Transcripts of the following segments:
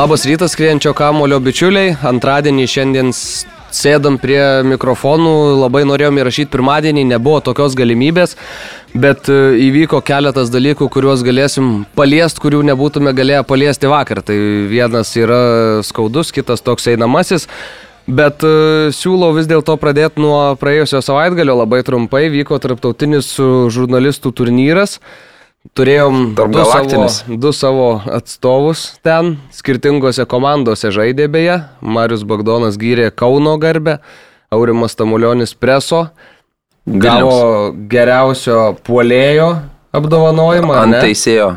Labas rytas, skrienčio kamulio bičiuliai. Antradienį šiandien sėdam prie mikrofonų, labai norėjom įrašyti pirmadienį, nebuvo tokios galimybės, bet e, įvyko keletas dalykų, kuriuos galėsim paliesti, kurių nebūtume galėję paliesti vakar. Tai vienas yra skaudus, kitas toks einamasis. Bet uh, siūlau vis dėlto pradėti nuo praėjusio savaitgalio labai trumpai. Vyko tarptautinis žurnalistų turnyras. Turėjom du savo, du savo atstovus ten, skirtingose komandose žaidė beje. Marius Bagdonas gyrė Kauno garbę, Aurimas Tamulionis Preso. Gavo geriausio puolėjo apdovanojimą. Ant teisėjo.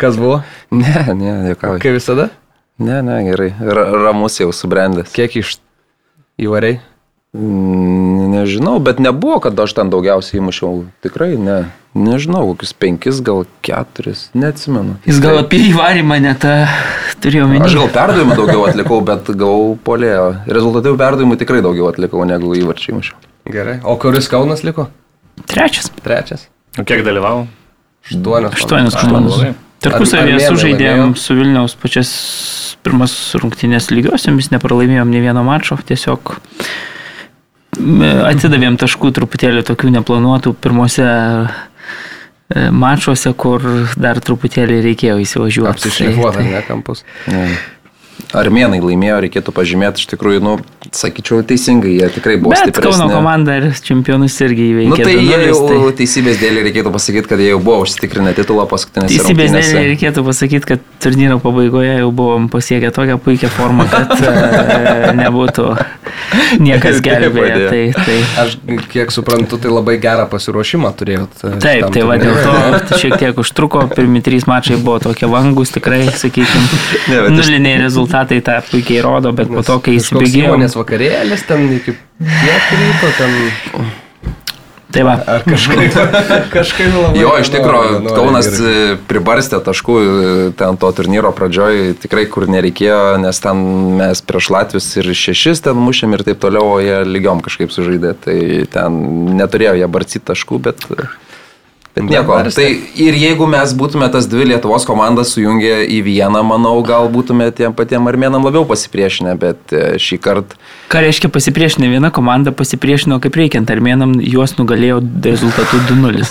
Kas buvo? Ne, ne, jokiauju. Kaip visada? Ne, ne, gerai. R ramus jau subrendęs. Kiek iš įvariai? Nežinau, bet nebuvo, kad aš ten daugiausiai įmušiau. Tikrai ne. Nežinau, kokius penkis, gal keturis, neatsimenu. Jis gal apie įvarimą net turėjo minėti. Aš gal perdavimų daugiau atlikau, bet gavau polėjo. Rezultatyvių perdavimų tikrai daugiau atlikau negu įvarčiai įmušiau. Gerai. O kuris Kaunas liko? Trečias. Trečias. O kiek dalyvavo? Aštuonios. Aštuonios komandos. Tarpusavėje sužaidėm su Vilniaus pačias pirmas rungtynės lygiosiamis, nepralaimėjom nei vieno mačo, tiesiog atsidavėm taškų truputėlį tokių neplanuotų pirmose mačuose, kur dar truputėlį reikėjo įsivažiuoti. Apsišlifuota, ne kampus. Ne. Armėnai laimėjo, reikėtų pažymėti, iš tikrųjų, nu, sakyčiau, teisingai, jie tikrai buvo Bet stipresni. Kauno komanda ir čempionus irgi įveikė. Nu, tai jie jau tai... teisybės dėlį reikėtų pasakyti, kad jie jau buvo užsitikrinę titulą paskutinėse Teisybės dėlį reikėtų pasakyti, kad turnyro pabaigoje jau buvom pasiekę tokią puikią formą, kad nebūtų niekas gelbėję. Tai, tai... Aš kiek suprantu, tai labai gerą pasiruošimą turėjot. Taip, tai va dėl to šiek tiek užtruko, pirmi trys mačai buvo tokie vangus, tikrai, sakykime, nuliniai rezultatai rezultatai tą puikiai rodo, bet po to, kai įsibėgėjo... Nes vakarėlis ten iki tiek ryto ten... Tai va. Ar kažkaip, kažkaip labai. Jo, iš tikrųjų, Kaunas gerai. pribarstė taškų ten to turnyro pradžioj, tikrai kur nereikėjo, nes ten mes prieš Latvius ir šešis ten mušėm ir taip toliau, o jie lygiom kažkaip sužaidė. Tai ten neturėjo jie barcyti taškų, bet... Bet nieko. Tai ir jeigu mes būtume tas dvi Lietuvos komandas sujungę į vieną, manau, gal būtume tiem patiem armėnam labiau pasipriešinę, bet e, šį kartą. Ką reiškia pasipriešinę? Viena komanda pasipriešino kaip reikiant, armėnam juos nugalėjo rezultatu 2-0.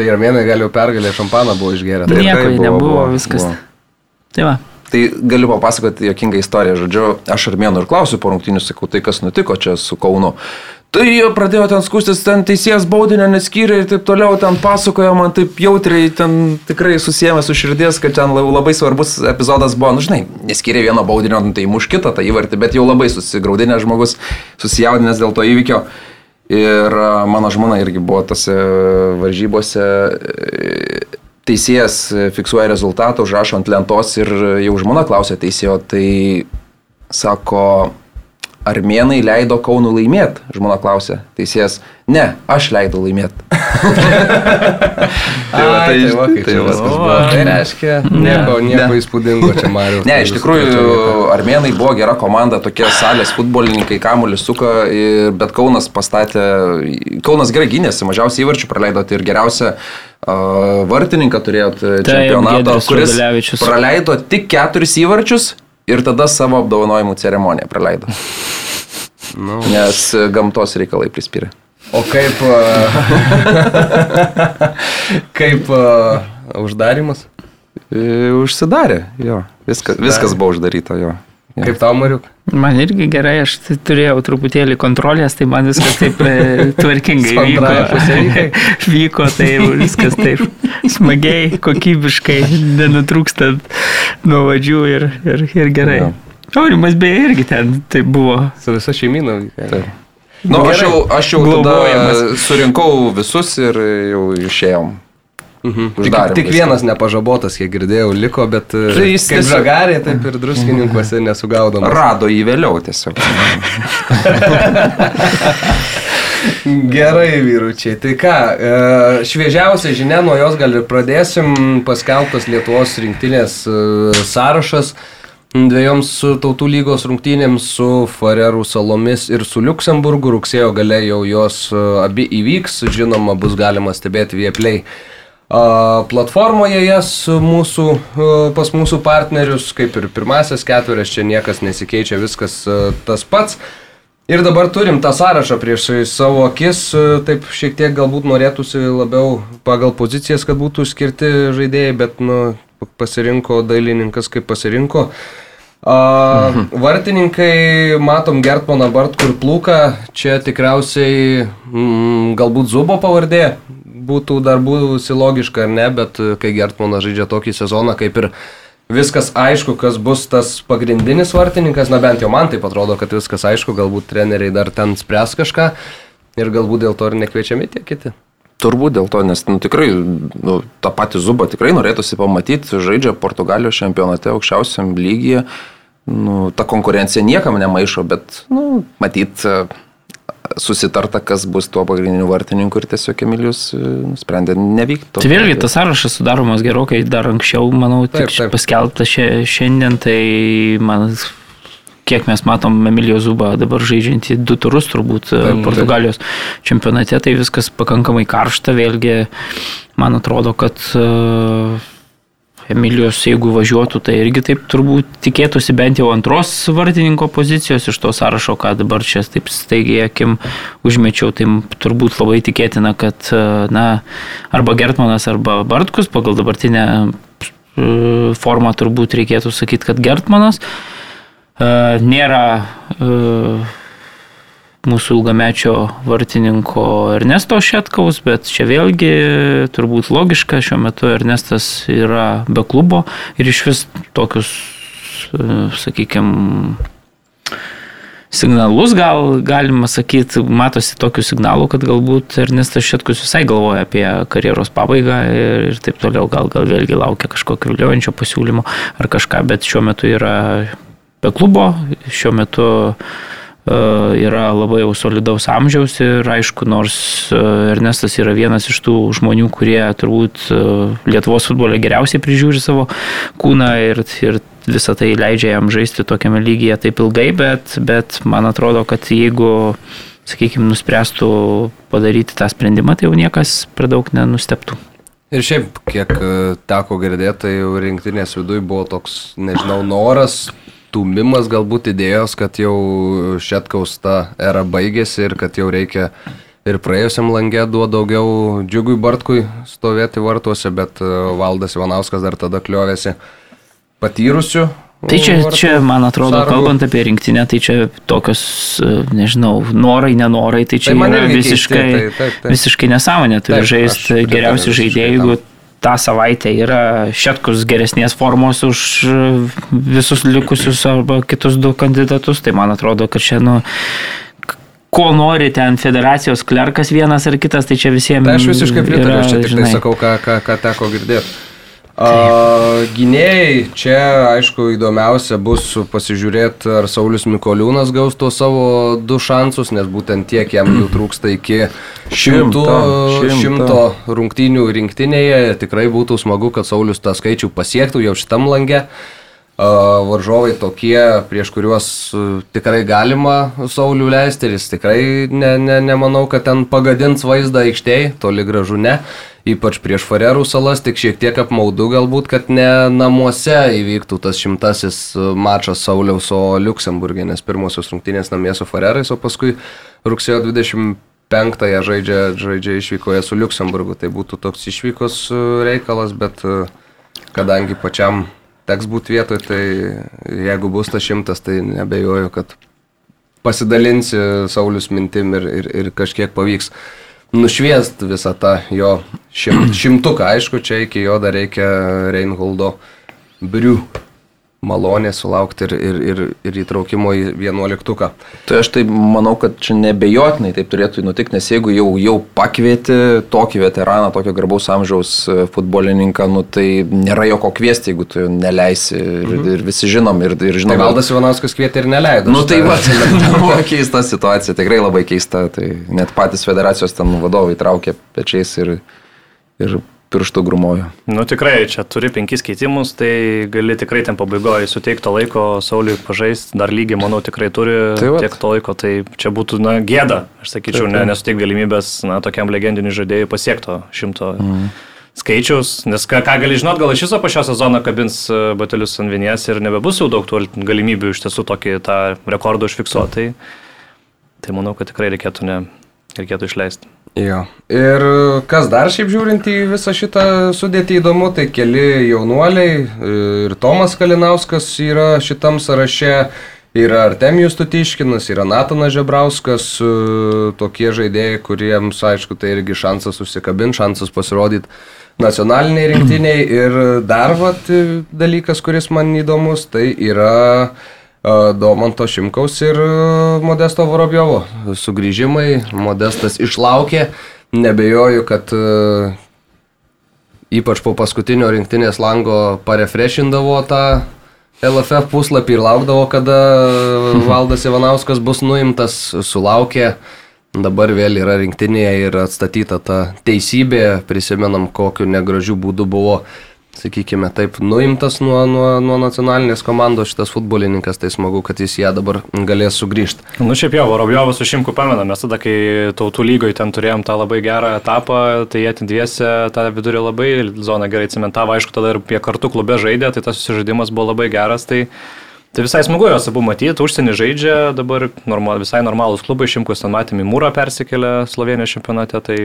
Tai armėnai gal jau pergalė šampaną buvo išgerę. Tai nieko buvo, nebuvo, buvo, viskas. Buvo. Tai va. Tai galiu papasakoti jokingą istoriją. Žodžiu, aš armėnų ir klausiu po rungtinių, sakau, tai kas nutiko čia su Kaunu. Tai jie pradėjo ten skustis, ten teisėjas baudinio neskyrė ir taip toliau, ten pasakojo man taip jautriai, ten tikrai susijęs su širdies, kad ten labai svarbus epizodas buvo, nu žinai, neskyrė vieno baudinio, nu, tai muš kitą tą įvartį, bet jau labai susigaudinęs žmogus, susijaudinęs dėl to įvykio. Ir mano žmona irgi buvo tose varžybose, teisėjas fiksuoja rezultatą, užrašo ant lentos ir jau žmona klausė teisėjo, tai sako, armėnai leido Kaunų laimėti? Žmona klausė, teisėjas, ne, aš leidau laimėti. tai va, tai, tai, va, tai, va, buvo. tai reiškia, nieko, nieko įspūdingo čia Mariu. Ne, iš tikrųjų, armėnai buvo gera komanda, tokie salės futbolininkai, kamuolį suka, bet Kaunas pastatė, Kaunas gerai gynėsi, mažiausiai įvarčių praleido tai ir geriausia vartininką turėjot čempionato, kuris praleido tik keturis įvarčius ir tada savo apdovanojimų ceremoniją praleido. Nu. Nes gamtos reikalai prispyrė. O kaip, kaip uh, uždarimas? E, užsidarė, jo. Viskas, viskas buvo uždaryta, jo. Ja. Kaip tau, Mariuk? Man irgi gerai, aš tai turėjau truputėlį kontrolės, tai man viskas taip e, tvarkingai vyko. vyko, tai viskas taip smagiai, kokybiškai, nenutrūkstant nuo vadžių ir, ir, ir gerai. Ja. Aurimas beje irgi ten tai buvo. Su visa šeimina. Na, nu, aš jau, aš jau tada surinkau visus ir jau išėjom. Mhm. Tik, tik vienas nepažabotas, kiek girdėjau, liko, bet e, tai jis kaip žagarė, taip ir druskininkuose nesugaudom. Rado jį vėliau tiesiog. Gerai, vyručiai. Tai ką, e, šviežiausia žinia, nuo jos gal ir pradėsim. Paskelbtas Lietuvos rinktinės e, sąrašas dviejoms tautų lygos rungtynėms su Farerų salomis ir su Luksemburgu. Rugsėjo gale jau jos abi įvyks, žinoma, bus galima stebėti Vieplay platformoje jas mūsų, pas mūsų partnerius, kaip ir pirmasis ketverias, čia niekas nesikeičia, viskas tas pats. Ir dabar turim tą sąrašą prieš savo akis, taip šiek tiek galbūt norėtųsi labiau pagal pozicijas, kad būtų skirti žaidėjai, bet nu, pasirinko dailininkas kaip pasirinko. A, mhm. Vartininkai, matom Gertmaną Bartkur Plūką, čia tikriausiai mm, galbūt Zubo pavardė, būtų dar būsi logiška ar ne, bet kai Gertmanas žaidžia tokį sezoną, kaip ir viskas aišku, kas bus tas pagrindinis vartininkas, na bent jau man tai atrodo, kad viskas aišku, galbūt treneriai dar ten spręs kažką ir galbūt dėl to ir nekviečiami tie kiti. Turbūt dėl to, nes nu, tikrai nu, tą patį zubą tikrai norėtųsi pamatyti, žaidžia Portugalijos čempionate aukščiausiam lygyje. Nu, ta konkurencija niekam nemaišo, bet nu, matyt, susitarta, kas bus tuo pagrindiniu vartininku ir tiesiog Emilijus e, nusprendė nevykti. Tai vėlgi tas sąrašas sudaromas gerokai dar anksčiau, manau, taip, taip. paskelbtas šiandien, tai man kiek mes matom Emilio Zubą dabar žaidžiantį du turus turbūt e, taip, Portugalijos taip. čempionate, tai viskas pakankamai karšta, vėlgi man atrodo, kad uh, Emilijos, jeigu važiuotų, tai irgi taip turbūt tikėtųsi bent jau antros vartininko pozicijos iš to sąrašo, ką dabar čia taip staigiai akim užmečiau, tai turbūt labai tikėtina, kad na, arba Gertmanas, arba Bartkus pagal dabartinę e, formą turbūt reikėtų sakyti, kad Gertmanas e, nėra e, mūsų ilgamečio vartininko Ernesto Šetkaus, bet čia vėlgi turbūt logiška, šiuo metu Ernestas yra be klubo ir iš vis tokius, sakykime, signalus gal galima sakyti, matosi tokių signalų, kad galbūt Ernestas Šetkus visai galvoja apie karjeros pabaigą ir, ir taip toliau, gal, gal vėlgi laukia kažkokio viliojančio pasiūlymo ar kažką, bet šiuo metu yra be klubo, šiuo metu E, yra labai jau solidaus amžiaus ir aišku, nors e, Ernestas yra vienas iš tų žmonių, kurie turbūt e, Lietuvos futbole geriausiai prižiūri savo kūną ir, ir visą tai leidžia jam žaisti tokiame lygyje taip ilgai, bet, bet man atrodo, kad jeigu, sakykime, nuspręstų padaryti tą sprendimą, tai jau niekas per daug nenusteptų. Ir šiaip, kiek teko girdėti, tai jau rinktinės viduje buvo toks, nežinau, noras tūmimas galbūt idėjos, kad jau Šetkaus ta era baigėsi ir kad jau reikia ir praėjusiam langė duo daugiau džiugui Bartkui stovėti vartuose, bet e, Valdas Ivanauskas dar tada kliovėsi patyrusių. Tai čia, čia, man atrodo, sargų. kalbant apie rinktinę, tai čia tokios, e, nežinau, norai, nenorai, tai čia tai yra visiškai, keisti, taip, taip, taip. visiškai nesąmonė. Turi žaisti geriausių žaidėjų, jeigu tą savaitę yra šetkus geresnės formos už visus likusius arba kitus du kandidatus, tai man atrodo, kad čia, nu, ko nori ten federacijos klerkas vienas ar kitas, tai čia visiems. Tai aš visiškai pritariu, aš čia tik tai tai sakau, ką, ką, ką teko girdėti. A, gynėjai, čia aišku įdomiausia bus pasižiūrėti, ar Saulis Mikoliūnas gaus to savo du šansus, nes būtent tiek jam jų trūksta iki šimto, šimto, šimto rungtynių rinktinėje. Tikrai būtų smagu, kad Saulis tą skaičių pasiektų jau šitam langė. Varžovai tokie, prieš kuriuos tikrai galima Saulių leisti ir jis tikrai ne, ne, nemanau, kad ten pagadins vaizdą aikštėje, toli gražu ne ypač prieš Farerų salas, tik šiek tiek apmaudu galbūt, kad ne namuose įvyktų tas šimtasis mačas Sauliaus, o Luksemburgė, nes pirmosios rungtynės namie su Farerais, o paskui rugsėjo 25-ąją žaidžia, žaidžia išvykoje su Luksemburgu. Tai būtų toks išvykos e, reikalas, bet e, kadangi pačiam teks būti vietoje, tai jeigu bus tas šimtas, tai nebejoju, kad pasidalinsi Saulius mintim ir, ir, ir kažkiek pavyks nušviest visą tą jo šim, šimtuką. Aišku, čia iki jo dar reikia Reinholdo brių malonė sulaukti ir, ir, ir, ir įtraukimo į vienuoliktuką. Tai aš tai manau, kad čia nebejotinai taip turėtų nutikti, nes jeigu jau, jau pakvieti tokį veteraną, tokio garbaus amžiaus e, futbolininką, nu, tai nėra jo ko kviesti, jeigu tu neleisi ir, mhm. ir visi žinom. Ir, ir žinom tai Valdas Ivanauskas kvietė ir neleido. Nu tai va, tai buvo keista situacija, tikrai labai keista. Tai net patys federacijos ten vadovai traukė pečiais ir, ir pirštų grumojo. Nu tikrai, čia turi penkis keitimus, tai gali tikrai ten pabaigoje suteikti to laiko Sauliui pažaisti, dar lygiai, manau, tikrai turi tai tiek to laiko, tai čia būtų, na, gėda, aš sakyčiau, taip, taip. ne, nesuteikti galimybės, na, tokiam legendiniui žaidėjui pasiekto šimto. Mm. skaičiaus, nes ką, ką gali žinot, gal iš viso po šio sezono kabins e, batelius ant vinies ir nebebus jau daug tų galimybių iš tiesų tokį tą rekordą užfiksuoti. Tai, tai manau, kad tikrai reikėtų, ne, reikėtų išleisti. Jo. Ir kas dar šiaip žiūrint į visą šitą sudėtį įdomu, tai keli jaunuoliai ir Tomas Kalinauskas yra šitam sąraše. Yra Artemijus Tutiškinas, yra Natanas Žebrauskas, tokie žaidėjai, kuriems, aišku, tai irgi šansas užsikabinti, šansas pasirodyti nacionaliniai rinktiniai. Ir dar vat, dalykas, kuris man įdomus, tai yra Domanto Šimkaus ir Modesto Vorobjovo sugrįžimai. Modestas išlaukė, nebejoju, kad ypač po paskutinio rinktinės lango parefreshindavo tą LFF puslapį ir laukdavo, kada Valdas Ivanauskas bus nuimtas, sulaukė. Dabar vėl yra rinktinėje ir atstatyta ta teisybė, prisimenam, kokiu negražiu būdu buvo, sakykime, taip nuimtas nuo, nuo, nuo nacionalinės komandos šitas futbolininkas, tai smagu, kad jis ją dabar galės sugrįžti. Nu šiaip jau, Vorobjovas su Šimku pamena, mes tada, kai tautų lygoje ten turėjom tą labai gerą etapą, tai jie dviese tą vidurį labai zoną gerai cementavo, aišku, tada ir prie kartų klube žaidė, tai tas susižaidimas buvo labai geras. Tai Tai visai smagu juos abu matyti, užsienį žaidžia, dabar normal, visai normalūs klubai, šimkus ten matėme, Mūrą persikėlė Slovenijos čempionate, tai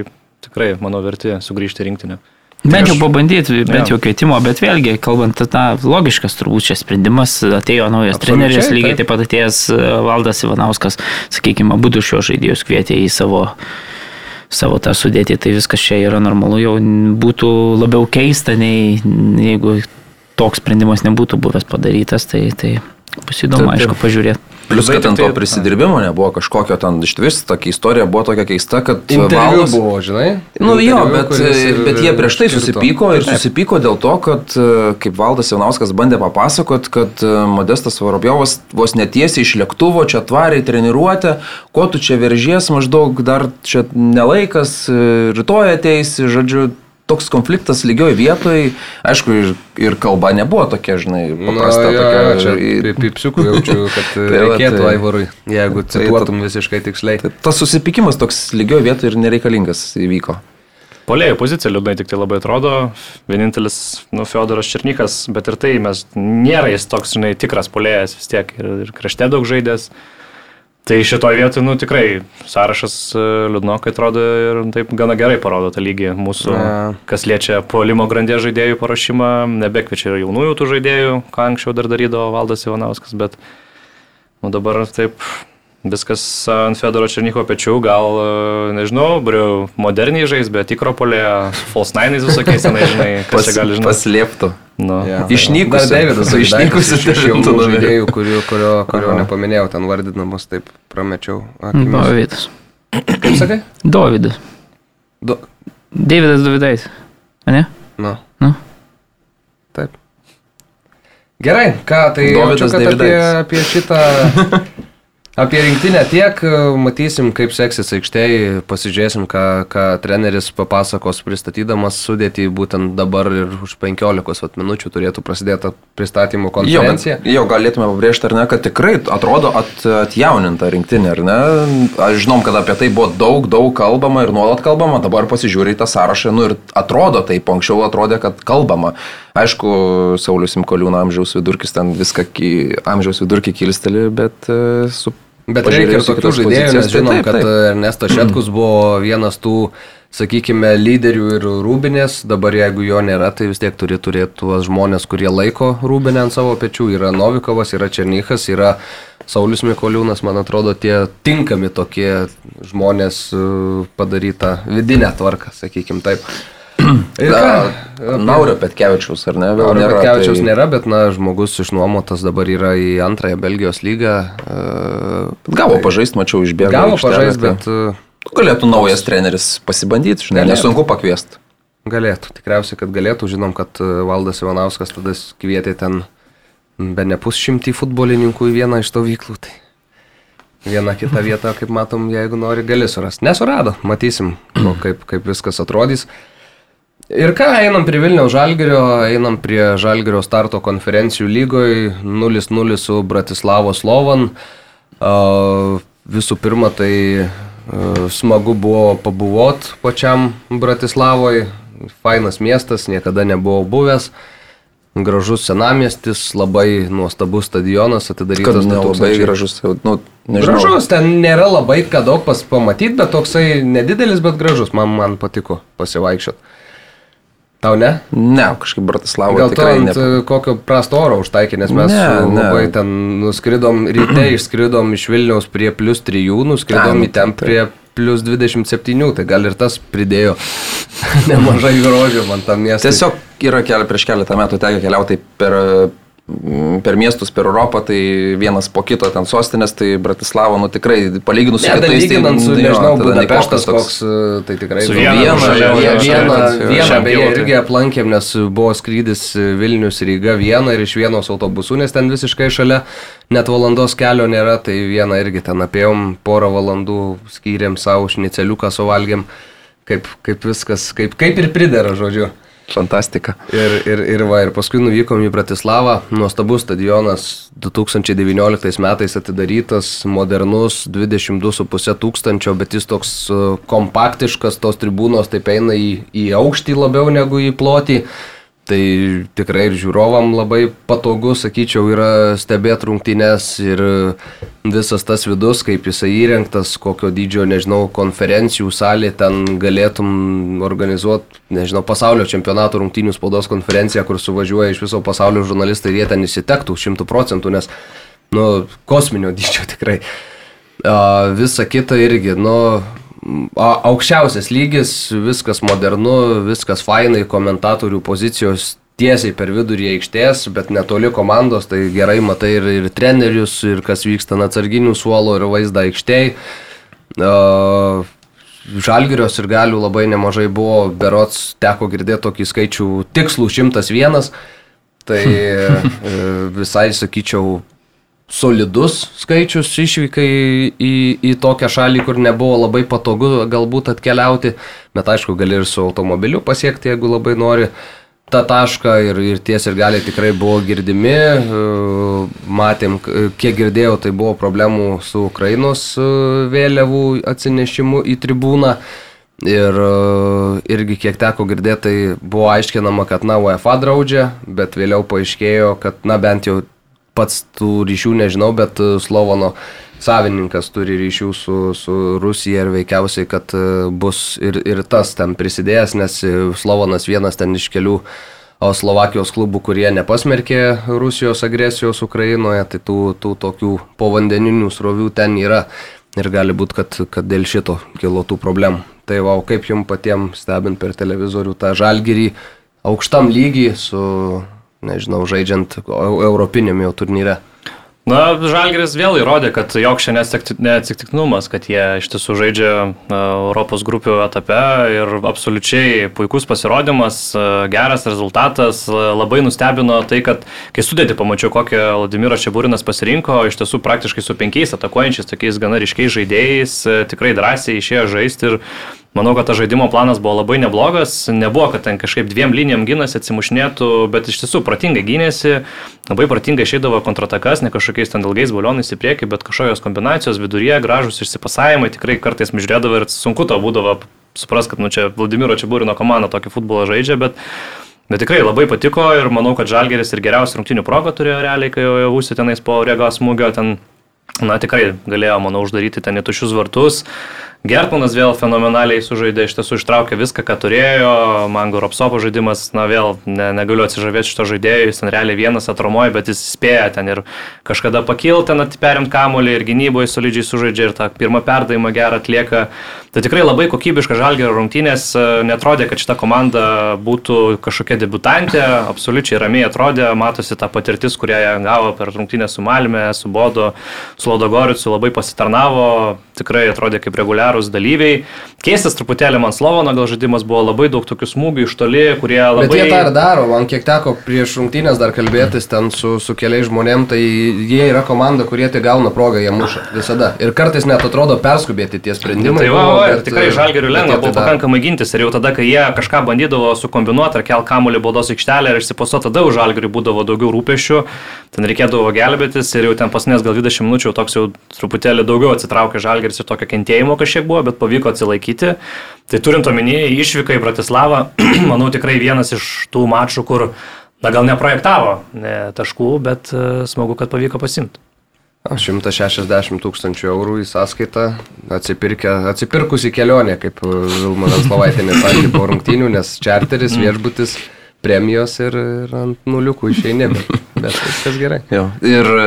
tikrai, manau, verti sugrįžti rinktinę. Bent jau pabandyti, bent jau kvietimo, bet vėlgi, kalbant, na, logiškas turbūt čia sprendimas, atėjo naujas treneris, lygiai taip pat atėjęs e, Valdas Ivanauskas, sakykime, būtų šios žaidėjus kvietė į savo savo tą sudėtį, tai viskas čia yra normalu, jau būtų labiau keista, nei jeigu toks sprendimas nebūtų buvęs padarytas, tai, tai Bus įdomu, taip, aišku, pažiūrėti. Plius, kad ant to prisidirbimo nebuvo kažkokio ten iš vis, tokia istorija buvo tokia keista, kad Valdas buvo, žinai. Nu jo, bet, ir, bet jie prieš tai susipyko ir susipyko dėl to, kad kaip Valdas Jaunauskas bandė papasakot, kad Modestas Vorobjovas vos netiesiai iš lėktuvo čia tvariai treniruotę, ko tu čia veržies, maždaug dar čia nelaikas, rytoj ateis, žodžiu, toks konfliktas lygioj vietoj, aišku, ir, ir kalba nebuvo tokia, žinai, paprasta. Na, ja, tokia, čia pipsiukų jaučiu, kad tai reikėtų tai, Aivarui, jeigu tai cituotum tai, visiškai tiksliai. Tai, tas susipykimas toks lygioj vietoj ir nereikalingas įvyko. Polėjų pozicija liūdnai tik tai labai atrodo. Vienintelis, nu, Fiodoras Černikas, bet ir tai mes nėra jis toks, žinai, tikras polėjas vis tiek ir, ir krašte daug žaidės. Tai šitoje vietoje, nu tikrai, sąrašas e, liūdnokai atrodo ir taip gana gerai parodo tą lygį mūsų, ja. kas liečia puolimo grandės žaidėjų paruošimą, nebekviečia ir jaunųjų tų žaidėjų, ką anksčiau dar darydavo Valdas Ivanauskas, bet nu, dabar taip viskas ant Fedoro Černiko pečių, gal, e, nežinau, briu, moderniai žais, bet tikropolė, false nine'ais visokiais, senai, žinai, kas Pas, čia gali žinoti. Paslėptų. Nu. Ja. Išnykus. Davidas, su išnykusiu iš jaunų žaidėjų, kurio, kurio, kurio nepaminėjau, ten vardinamas, taip pramečiau. Dovydas. Kaip sakai? Dovydas. Do... Davidas Dovydais. Ne? Nu. Nu. Taip. Gerai, ką tai Dovydas jaučiu, apie, apie šitą Apie rinktinę tiek, matysim, kaip seksis aikštėje, pasižiūrėsim, ką, ką treneris papasakos pristatydamas sudėtį, būtent dabar ir už 15 minučių turėtų prasidėti pristatymų konferencija. Jo, jo galėtume pabrėžti, ar ne, kad tikrai atrodo at, atjauninta rinktinė, ar ne? Aš žinom, kad apie tai buvo daug, daug kalbama ir nuolat kalbama, dabar pasižiūrėjai tą sąrašą, nu ir atrodo taip, anksčiau atrodė, kad kalbama. Aišku, Saulis Imkoliūno amžiaus vidurkis ten viską, amžiaus vidurkį kilsteli, bet e, su Bet reikia ir tokių žaidėjų, nes žinom, taip, taip, kad Ernestas Šetkus buvo vienas tų, sakykime, lyderių ir rūbinės. Dabar jeigu jo nėra, tai vis tiek turi turėti tuos žmonės, kurie laiko rūbinę ant savo pečių. Yra Novikovas, yra Černychas, yra Saulis Mikoliūnas, man atrodo, tie tinkami tokie žmonės e, padarytą vidinę tvarką, sakykime taip. Naurio Petkevičiaus, ar ne? Naurio nėra, Petkevičiaus tai... nėra, bet, na, žmogus išnuomotas dabar yra į antrąją Belgijos lygą. Uh, gavo tai... pažaisti, mačiau, išbėgo. Gavo pažaisti, bet... Uh, galėtų naujas treneris pasibandyti, žinai, galėtų. nesunku pakviesti. Galėtų, tikriausiai, kad galėtų. Žinom, kad Valdas Ivanauskas tada kvietė ten be ne pusšimtį futbolininkų į vieną iš stovyklų. Tai vieną kitą vietą, kaip matom, jeigu nori, gali surasti. Nesurado, matysim, kaip, kaip viskas atrodys. Ir ką, einam prie Vilniaus Žalgerio, einam prie Žalgerio starto konferencijų lygoje 0-0 su Bratislavos Lovan. Visų pirma, tai smagu buvo pabuvot pačiam Bratislavoje, fainas miestas, niekada nebuvau buvęs. Gražus senamiestis, labai nuostabus stadionas Kad atidarytas. nelabai 2000 gražus, nu, nežinau. Gražus, ten nėra labai ką daug pamatyti, bet toksai nedidelis, bet gražus. Man, man patiko pasivaikščiot. Tau ne? Ne, kažkaip Bratislavo Gal tikrai ant ne. kokio prasto oro užtaikė, nes mes Ne, ne, ne. labai ten nuskridom ryte, išskridom iš Vilniaus prie plus 3, nuskridom Ai, į ten prie plus 27, tai gal ir tas pridėjo nemažai grožio man tam miestui. Tiesiog yra keli, prieš keletą metų tekę keliauti per, per miestus, per Europą, tai vienas po kito ten sostinės, tai Bratislavo, nu tikrai, palyginus su Ne, dar kitais, lyginant su, tai, jo, nežinau, Budapeštas koks, e, tai tikrai Su daug. viena Viena, beje irgi aplankėm, nes buvo skrydis Vilnius Ryga vieną ir iš vienos autobusų, nes ten visiškai šalia net valandos kelio nėra, tai vieną irgi ten apėjom, porą valandų skyrėm savo šniceliuką suvalgėm, kaip, kaip viskas, kaip, kaip ir pridera, žodžiu. Fantastika. Ir, ir, ir, va, ir paskui nuvykom į Bratislavą, nuostabus stadionas, 2019 metais atidarytas, modernus, 22,5 tūkstančio, bet jis toks e, kompaktiškas, tos tribūnos taip eina į, į aukštį labiau negu į plotį. Tai tikrai ir žiūrovam labai patogu, sakyčiau, yra stebėti rungtynes ir visas tas vidus, kaip jisai įrengtas, kokio dydžio, nežinau, konferencijų salė, ten galėtum organizuoti, nežinau, pasaulio čempionato rungtynių spaudos konferenciją, kur suvažiuoja iš viso pasaulio žurnalistai ir jie ten įsitektų šimtų procentų, nes, nu, kosminio dydžio tikrai. Visa kita irgi, nu, aukščiausias lygis, viskas modernu, viskas fainai, komentatorių pozicijos tiesiai per vidurį aikštės, bet netoli komandos, tai gerai matai ir, ir trenerius, ir kas vyksta ant atsarginių suolo, ir vaizdą aikštėje. Žalgirios ir galių labai nemažai buvo, berots teko girdėti tokį skaičių tikslų 101, tai e, visai sakyčiau solidus skaičius išvykai į, į tokią šalį, kur nebuvo labai patogu galbūt atkeliauti, bet aišku, gali ir su automobiliu pasiekti, jeigu labai nori tą tašką ir, ir ties ir gali tikrai buvo girdimi. E, Matėm, k- kiek girdėjau, tai buvo problemų su Ukrainos e, vėliavų atsinešimu į tribūną. Ir e, irgi kiek teko girdėti, tai buvo aiškinama, kad na UEFA draudžia, bet vėliau paaiškėjo, kad na bent jau pats tų ryšių nežinau, bet e, Slovono savininkas turi ryšių su, su Rusija ir veikiausiai, kad e, bus ir, ir tas ten prisidėjęs, nes e, Slovonas vienas ten iš kelių o Slovakijos klubų, kurie nepasmerkė Rusijos agresijos Ukrainoje, tai tų, tų tokių povandeninių srovių ten yra ir gali būti, kad, kad dėl šito kilo tų problemų. Tai va, kaip jums patiems stebint per televizorių tą žalgyrį aukštam lygiai su, nežinau, žaidžiant eu- europinėme jau turnyre. Na, Žalgiris vėl įrodė, kad jog čia neatsitikti- neatsitiktinumas, kad jie iš tiesų žaidžia Europos grupių etape ir absoliučiai puikus pasirodymas, e, geras rezultatas. E, Labai nustebino tai, kad kai sudėti pamačiau, kokią Vladimiras Čiaburinas pasirinko, iš tiesų praktiškai su penkiais atakuojančiais, tokiais gana ryškiais žaidėjais, e, tikrai drąsiai išėjo žaisti ir Manau, kad tas žaidimo planas buvo labai neblogas, nebuvo, kad ten kažkaip dviem linijom gynasi, atsimušnėtų, bet iš tiesų pratingai gynėsi, labai pratingai išeidavo kontratakas, ne kažkokiais ten ilgais balionais į priekį, bet kažkokios kombinacijos viduryje, gražus išsipasavimai, tikrai kartais mižrėdavo ir sunku to būdavo supras, kad nu čia Vladimiro Čiabūrino komanda tokį futbolą žaidžia, bet Bet tikrai labai patiko ir manau, kad Žalgeris ir geriausių rungtinių progą turėjo realiai, kai jau užsi tenais po regos smūgio ten, na tikrai galėjo, manau, uždaryti ten į tušius vartus. Gertmanas vėl fenomenaliai sužaidė, iš tiesų ištraukė viską, ką turėjo. Mango Ropsopo žaidimas, na vėl ne, negaliu atsižavėti šito žaidėjo, jis ten realiai vienas atromoja, bet jis spėja ten ir kažkada pakilti, ten atiperimt kamuolį ir gynyboje solidžiai sužaidžia ir tą pirmą perdavimą gerą atlieka. Tai tikrai labai kokybiška žalgerio rungtynės, netrodė, kad šita komanda būtų kažkokia debutantė, absoliučiai ramiai atrodė, matosi ta patirtis, kurią jie gavo per rungtynę su Malme, su Bodo, su Lodogoricu, labai pasitarnavo, tikrai atrodė kaip reguliarūs dalyviai. Keistas truputėlį man Slovono gal žaidimas buvo labai daug tokių smūgių iš toli, kurie labai... Bet jie tą ir daro, man kiek teko prieš rungtynės dar kalbėtis ten su, su keliais žmonėm, tai jie yra komanda, kurie tai gauna progą, jie muša visada. Ir kartais net atrodo perskubėti tie sprendimai. Tai va, va, bet, tikrai e, žalgerių lengva tai buvo daro. pakankamai gintis ir jau tada, kai jie kažką bandydavo sukombinuoti ar kel kamuolį baudos aikštelę ir išsiposuoti, tada už žalgerį būdavo daugiau rūpešių, ten reikėdavo gelbėtis ir jau ten pasinės gal 20 minučių toks jau truputėlį daugiau atsitraukė žalgeris žalgeris ir tokio kentėjimo kažkiek buvo, bet pavyko atsilaikyti. Tai turint omenyje išvyką į Bratislavą, manau tikrai vienas iš tų mačų, kur, na gal neprojektavo ne, taškų, bet uh, smagu, kad pavyko pasimti. 160 tūkstančių eurų į sąskaitą, atsipirkusi kelionė, kaip Vilma Venslovaitinė sakė po rungtynių, nes čarteris, viešbutis. Premijos ir, ir ant nuliukų išeini, bet, bet viskas gerai. Jo. Ir e,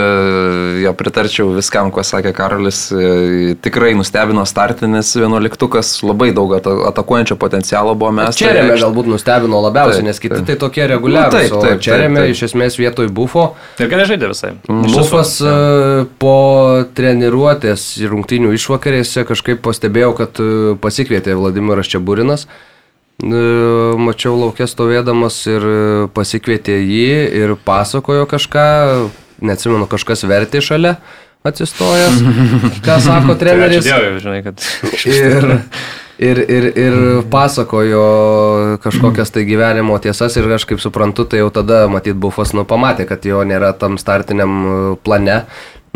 jo pritarčiau viskam, ko sakė Karolis. E, tikrai nustebino startinis vienuoliktukas, labai daug atakuojančio potencialo buvo mes. Čia remė galbūt nustebino labiausiai, taip, nes kiti taip. tai tokie reguliarūs. Nu, taip, čia remė iš esmės vietoj bufo. Ir gerai žaidė visai. Bufas ja. E, po treniruotės rungtynių išvakarėse kažkaip pastebėjau, kad pasikvietė Vladimiras Čiaburinas. Mačiau laukė stovėdamas ir pasikvietė jį ir pasakojo kažką, neatsimenu, kažkas vertė šalia atsistojęs, ką sako treneris. Tai Dievui, žinai, kad. ir, ir, ir, ir pasakojo kažkokias tai gyvenimo tiesas ir aš kaip suprantu, tai jau tada matyt bufas nu pamatė, kad jo nėra tam startiniam plane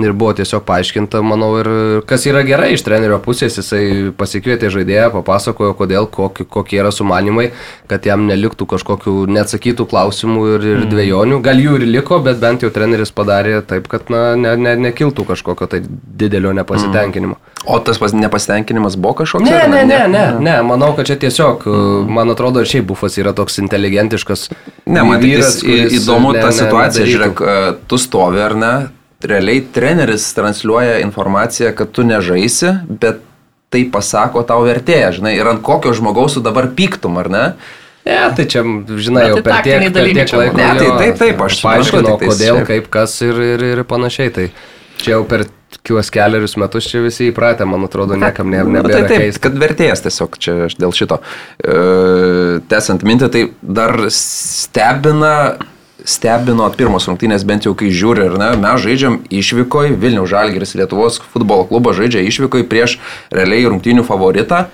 Ir buvo tiesiog paaiškinta, manau, ir kas yra gerai iš trenerio pusės, jisai pasikvietė žaidėją, papasakojo, kodėl, kokie, kokie yra sumanimai, kad jam neliktų kažkokių neatsakytų klausimų ir, ir mm. dviejonių. Gal jų ir liko, bet bent jau treneris padarė taip, kad na, ne, ne, nekiltų kažkokio tai didelio nepasitenkinimo. Mm. O tas nepasitenkinimas buvo kažkoks? Ne, ne, ne, ne, ne, manau, kad čia tiesiog, mm. man atrodo, ir šiaip bufas yra toks inteligentiškas. Ne, man vyras, įdomu ta situacija, žiūrėk, tu stovi ar ne? Realiai treneris transliuoja informaciją, kad tu nežaisi, bet tai pasako tau vertėja, žinai, ir ant kokio žmogaus tu dabar pyktum, ar ne? Ne, tai čia, žinai, jau tai per tiek, per tiek laiko. Ne, tai taip, taip, aš paaiškinau, kodėl, kaip, kas ir, ir, ir panašiai. Tai čia jau per kiuos keliarius metus čia visi įpratę, man atrodo, niekam ne, nebėra. Nu, tai taip, keista. kad vertėjas tiesiog čia dėl šito. E, Tesant mintį, tai dar stebina stebino pirmos rungtynės, bent jau kai žiūri, ar ne, mes žaidžiam išvykoj, Vilnių Žalgiris Lietuvos futbolo klubas žaidžia išvykoj prieš realiai rungtynių favoritą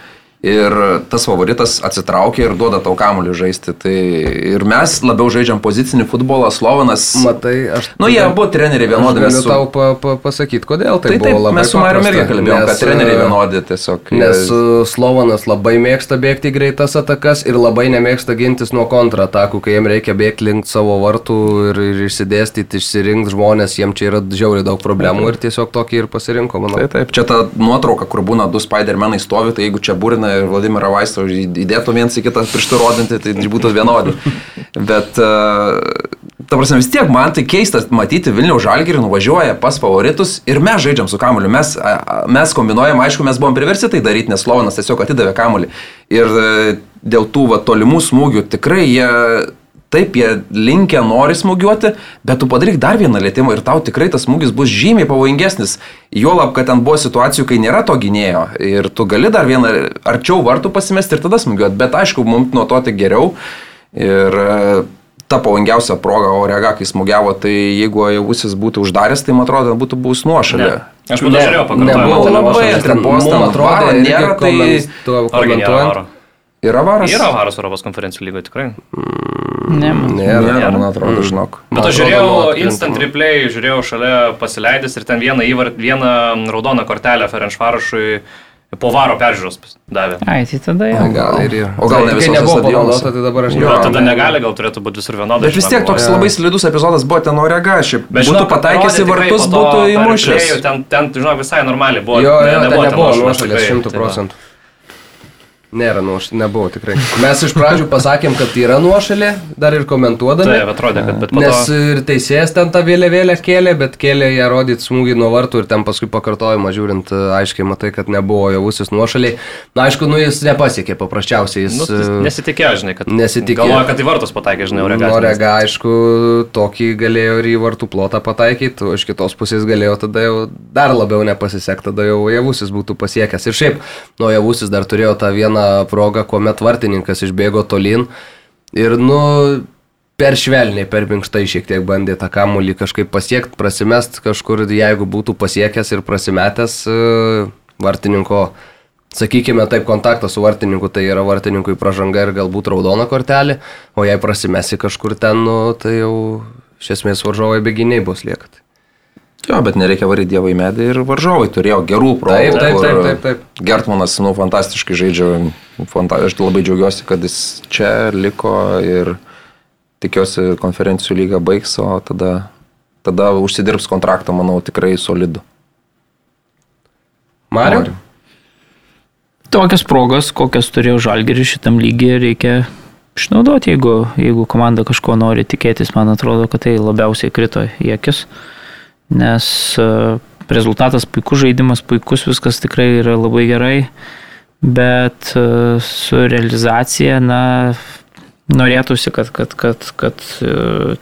ir tas favoritas atsitraukia ir duoda tau kamuolį žaisti. Tai ir mes labiau žaidžiam pozicinį futbolą, Slovanas. Matai, aš. Nu, jie abu treneriai vienodi. Galiu su... tau pa, pa, pasakyti, kodėl tai, tai buvo taip, labai. Mes su Mariu irgi kalbėjome, kad treneriai e, vienodi tiesiog. Nes jie... Slovanas labai mėgsta bėgti greitas atakas ir labai nemėgsta gintis nuo kontratakų, kai jiem reikia bėgti link savo vartų ir, ir išsidėstyti, išsirinkti žmonės, jiem čia yra žiauriai daug problemų ir tiesiog tokį ir pasirinko, manau. Taip, taip. Čia ta nuotrauka, kur būna du Spider-Manai stovi, tai jeigu čia burina Putiną ir Vladimirą Vaistą įdėtų viens į kitą pirštų rodinti, tai būtų vienodi. Bet, e, ta prasme, vis tiek man tai keista matyti Vilniaus žalgirį nuvažiuoja pas favoritus ir mes žaidžiam su kamuoliu. Mes, mes kombinuojam, aišku, mes buvom priversti tai daryti, nes Slovanas tiesiog atidavė kamuolį. Ir e, dėl tų va, tolimų smūgių tikrai jie Taip, jie linkia, nori smūgiuoti, bet tu padaryk dar vieną lėtymą ir tau tikrai tas smūgis bus žymiai pavojingesnis. Juolab, kad ten buvo situacijų, kai nėra to gynėjo ir tu gali dar vieną arčiau vartų pasimesti ir tada smūgiuoti, bet aišku, mums nuo to tik geriau. Ir e, ta pavojingiausia proga Orega, kai smūgiavo, tai jeigu Javusis būtų uždaręs, tai man atrodo, būtų buvus nuošalė. Aš manau, žiūrėjau, pakartojau. Tai labai atrapos, tam atrodo, nėra tai... Komentuojant. Yra varas? Yra varas Europos konferencijų lygoje, tikrai. Mm, ne, man. Nėra, nėra, man atrodo, žinok. Bet aš žiūrėjau instant replay, žiūrėjau šalia pasileidęs ir ten vieną, įvart, vieną raudoną kortelę Ferenšvarašui po varo peržiūros davė. Ai, tai tada jau. Gal ir ir. O gal ne visai nebuvo panaudota, tai dabar aš nežinau. Jo, tada negali, gal turėtų būti visur vienodai. Bet vis tiek toks labai slidus epizodas buvo ten Orega, šiaip. Bet būtų pataikęs į vartus, būtų įmušęs. Ten, ten, žinok, visai normaliai buvo. Jo, jo, nebuvo nuošalės 100 procentų. Nėra nuošalė, nebuvo tikrai. Mes iš pradžių pasakėm, kad yra nuošalė, dar ir komentuodami. Taip, atrodė, kad bet Nes to... ir teisėjas ten tą vėliavėlę kėlė, bet kėlė ją rodyti smūgį nuo vartų ir ten paskui pakartojimą žiūrint, aiškiai matai, kad nebuvo javusis nuošaliai. Na, aišku, nu jis nepasiekė paprasčiausiai. Jis nu, e, nesitikėjo, žinai, kad... Nesitikėjo. Galvoja, kad į vartus pataikė, žinai, Orega. Orega, aišku, tokį galėjo ir į vartų plotą pataikyti, o iš kitos pusės galėjo tada jau dar labiau nepasisekti, tada jau javusis būtų pasiekęs. Ir šiaip, nu, javusis dar turėjo tą vieną vieną progą, kuomet vartininkas išbėgo tolin ir, nu, per švelniai, per minkštai šiek tiek bandė tą kamuolį kažkaip pasiekti, prasimest kažkur, jeigu būtų pasiekęs ir prasimetęs e, vartininko, sakykime taip, kontaktas su vartininku, tai yra vartininkui pažanga ir galbūt raudona kortelė, o jei prasimesi kažkur ten, nu, tai jau iš esmės varžovai beginiai bus liekat. Jo, bet nereikia varyti dievai medį ir varžovai turėjo gerų progų. Taip, taip, taip, taip, taip. Gertmanas, nu, fantastiškai žaidžia. Fanta aš labai džiaugiuosi, kad jis čia liko ir tikiuosi konferencijų lyga baigs, o tada, tada užsidirbs kontraktą, manau, tikrai solidų. Mariu? Noriu. Tokias progas, kokias turėjo žalgeris šitam lygiai, reikia išnaudoti, jeigu, jeigu komanda kažko nori tikėtis, man atrodo, kad tai labiausiai krito į akis, nes e, rezultatas puikus žaidimas, puikus, viskas tikrai yra labai gerai, bet e, su realizacija, na, norėtųsi, kad, kad, kad, kad e,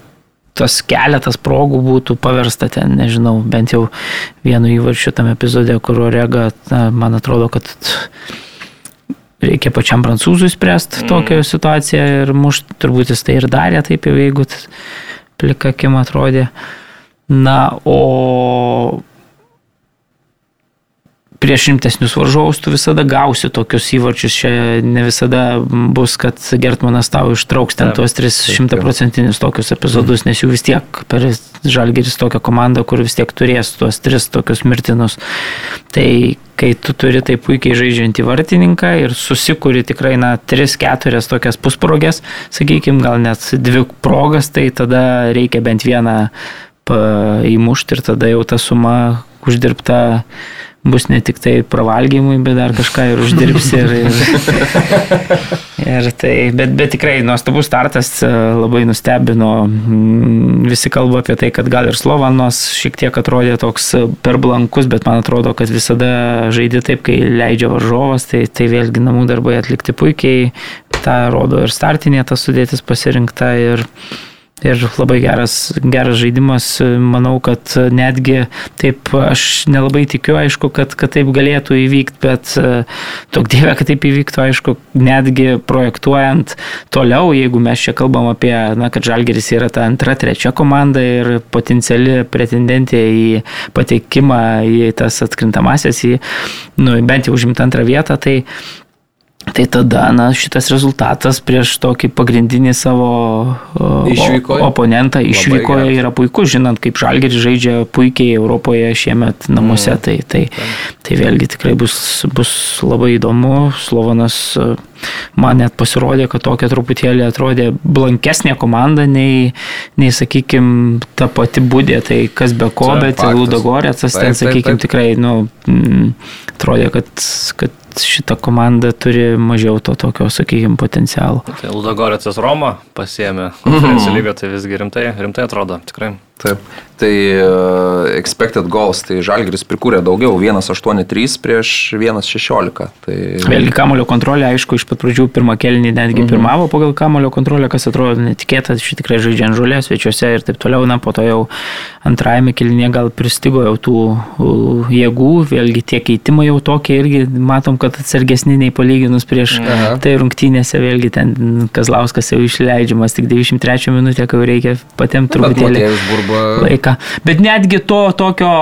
tas keletas progų būtų paversta ten, nežinau, bent jau vienu įvarčiu tam epizode, kur Orega, na, man atrodo, kad reikia pačiam prancūzui spręsti mm. tokią situaciją ir mušt, turbūt jis tai ir darė taip jau, jeigu tas plika akim atrodė. Na, o prieš rimtesnius varžovus tu visada gausi tokius įvarčius. Čia ne visada bus, kad Gertmanas tau ištrauks ten tuos 300 procentinius tokius epizodus, nes jų vis tiek per Žalgeris tokią komandą, kur vis tiek turės tuos tris tokius mirtinus. Tai kai tu turi taip puikiai žaidžiantį vartininką ir susikuri tikrai, na, 3-4 tokias pusprogės, sakykime, gal net dvi progas, tai tada reikia bent vieną įmušti ir tada jau ta suma uždirbta bus ne tik tai pravalgymui, bet dar kažką ir uždirbsi. Ir, ir, ir tai, bet, bet tikrai nuostabus startas e, labai nustebino. Mm, visi kalba apie tai, kad gal ir Slovanos šiek tiek atrodė toks e, per blankus, bet man atrodo, kad visada žaidė taip, kai leidžia varžovas, tai, tai vėlgi namų darbai atlikti puikiai. Ta rodo ir startinė ta sudėtis pasirinkta. Ir, Ir labai geras, geras žaidimas, manau, kad netgi taip, aš nelabai tikiu, aišku, kad, kad taip galėtų įvykti, bet tok dievė, kad taip įvyktų, aišku, netgi projektuojant toliau, jeigu mes čia kalbam apie, na, kad Žalgeris yra ta antra, trečia komanda ir potenciali pretendentė į patekimą į tas atkrintamasias, į, nu, bent jau užimtą antrą vietą, tai Tai tada, na, šitas rezultatas prieš tokį pagrindinį savo Išvykoje. oponentą išvykoje yra puikus, žinant, kaip Žalgeris žaidžia puikiai Europoje šiemet namuose, mm. tai, tai, tai vėlgi tikrai bus, bus labai įdomu. Slovanas man net pasirodė, kad tokia truputėlį atrodė blankesnė komanda nei, nei sakykime, ta pati būdė, tai kas be ko, Čia bet. Ludogorėcas ten, sakykime, tikrai, nu, mm, atrodė, kad, kad šita komanda turi mažiau to tokio, sakykime, potencialo. Tai Ludogorėcas Roma pasiemė konferencijų lygą, tai visgi rimtai, rimtai atrodo, tikrai. Taip. Tai uh, expected goals, tai Žalgiris prikūrė daugiau, 1.83 prieš 1.16. Tai... Vėlgi kamulio kontrolė, aišku, iš pat pradžių pirmą kelnį netgi Mhm. pirmavo pagal kamulio kontrolę, kas atrodo netikėta, ši tikrai žaidžia ant žolės, svečiuose ir taip toliau, na, po to jau antrajame kelnyje gal pristigo jau tų jėgų, vėlgi tie keitimai jau tokie irgi matom, kad atsargesni nei palyginus prieš Aha. tai rungtynėse, vėlgi ten Kazlauskas jau išleidžiamas tik 93 minutę, kai reikia patiems Bet truputėlį Motiejus burba. laiką. Bet netgi to tokio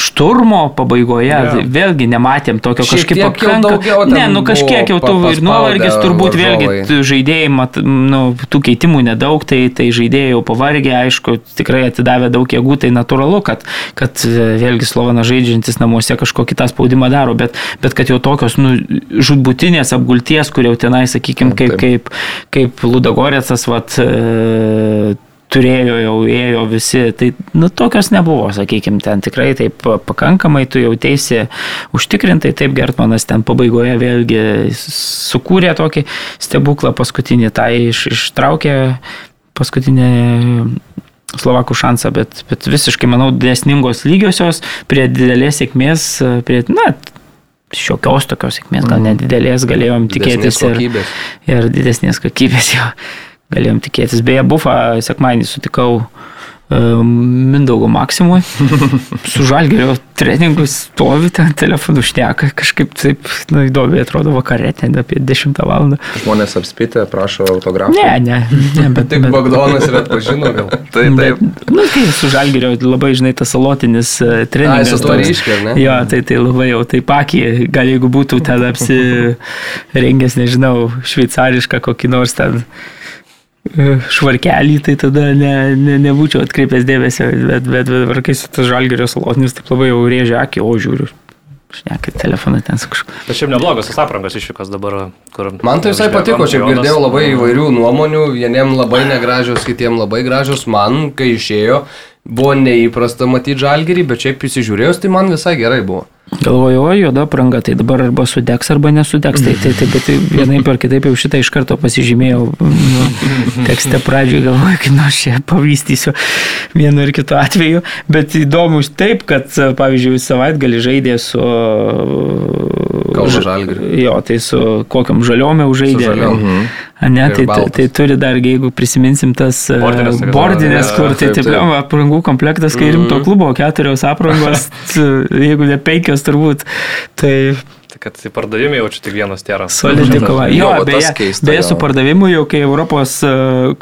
šturmo pabaigoje, Jo. yeah. vėlgi nematėm tokio Šiek kažkaip tiek jau pakanka- daugiau ten Ne, nu kažkiek jau pa- ir nuovargis turbūt vėlgi varžovai. t- žaidėjai, mat, nu, tų keitimų nedaug, tai, tai žaidėjai jau pavargė, aišku, tikrai atidavė daug jėgų, tai natūralu, kad, kad e, vėlgi Slovana žaidžiantis namuose kažkokį kitą spaudimą daro, bet, bet kad jau tokios nu, žudbutinės apgulties, kur jau tenai, sakykime, kaip, kaip, kaip Ludagorėcas, vat, e, turėjo jau, ėjo visi, tai nu, tokios nebuvo, sakykime, ten tikrai taip pakankamai, tu jau teisi užtikrintai, taip Gertmanas ten pabaigoje vėlgi sukūrė tokį stebuklą paskutinį, tai iš, ištraukė paskutinį Slovakų šansą, bet, bet visiškai, manau, desningos lygiosios prie didelės sėkmės, prie, na, šiokios tokios sėkmės, gal nedidelės galėjom tikėtis ir, ir didesnės kokybės jo galėjom tikėtis. Beje, bufą sekmanį sutikau Mindaugo Maksimui, su Žalgerio treningu stovi ten telefonu šneka, kažkaip taip, nu, įdomiai atrodo vakarė, ten apie 10 val. Žmonės apspitę, prašo autografų. Ne, ne, ne, bet Tik Bagdonas ir atpažino gal. Tai taip. Bet, nu, tai su Žalgerio labai, žinai, tas salotinis e, treningas. su to ar ne? Jo, tai, tai labai jau taip akį, gal jeigu būtų ten apsirengęs, nežinau, šveicarišką kokį nors ten e, švarkelį, tai tada ne, ne, nebūčiau atkreipęs dėmesio, bet, bet, bet dabar kai su tas žalgerio salotnis taip labai jau rėžia akį, o žiūriu. Šneka telefoną ten su kažkuo. Bet šiaip neblogas tas aprangos išvykos dabar, kur... Man tai visai patiko, čia girdėjau labai įvairių nuomonių, vieniem labai negražios, kitiem labai gražios. Man, kai išėjo, buvo neįprasta matyti žalgerį, bet šiaip įsižiūrėjus, tai man visai gerai buvo. Galvoju, o juoda apranga, tai dabar arba sudegs, arba nesudegs. Tai, tai, tai, bet tai vienaip ar kitaip jau šitą iš karto pasižymėjau nu, tekste pradžioje, galvoju, kad nors čia pavystysiu vienu ir kitu atveju. Bet įdomus taip, kad, pavyzdžiui, savaitgalį žaidė su... Kauno Žalgiriu. Jo, tai su kokiam žaliome užžaidė. Su žaliom. A, ne, tai, tai, tai turi dar, jeigu prisiminsim tas e, Bordinės bordinės, kur tai taip, taip. aprangų komplektas, kai rimto klubo keturios aprangos, jeigu ne penkios turbūt, tai Tai kad į pardavimą jaučiu tik vienas tėras. solidi kova. Jo, Jo, beje, keista, beje, su pardavimu jau kai Europos e,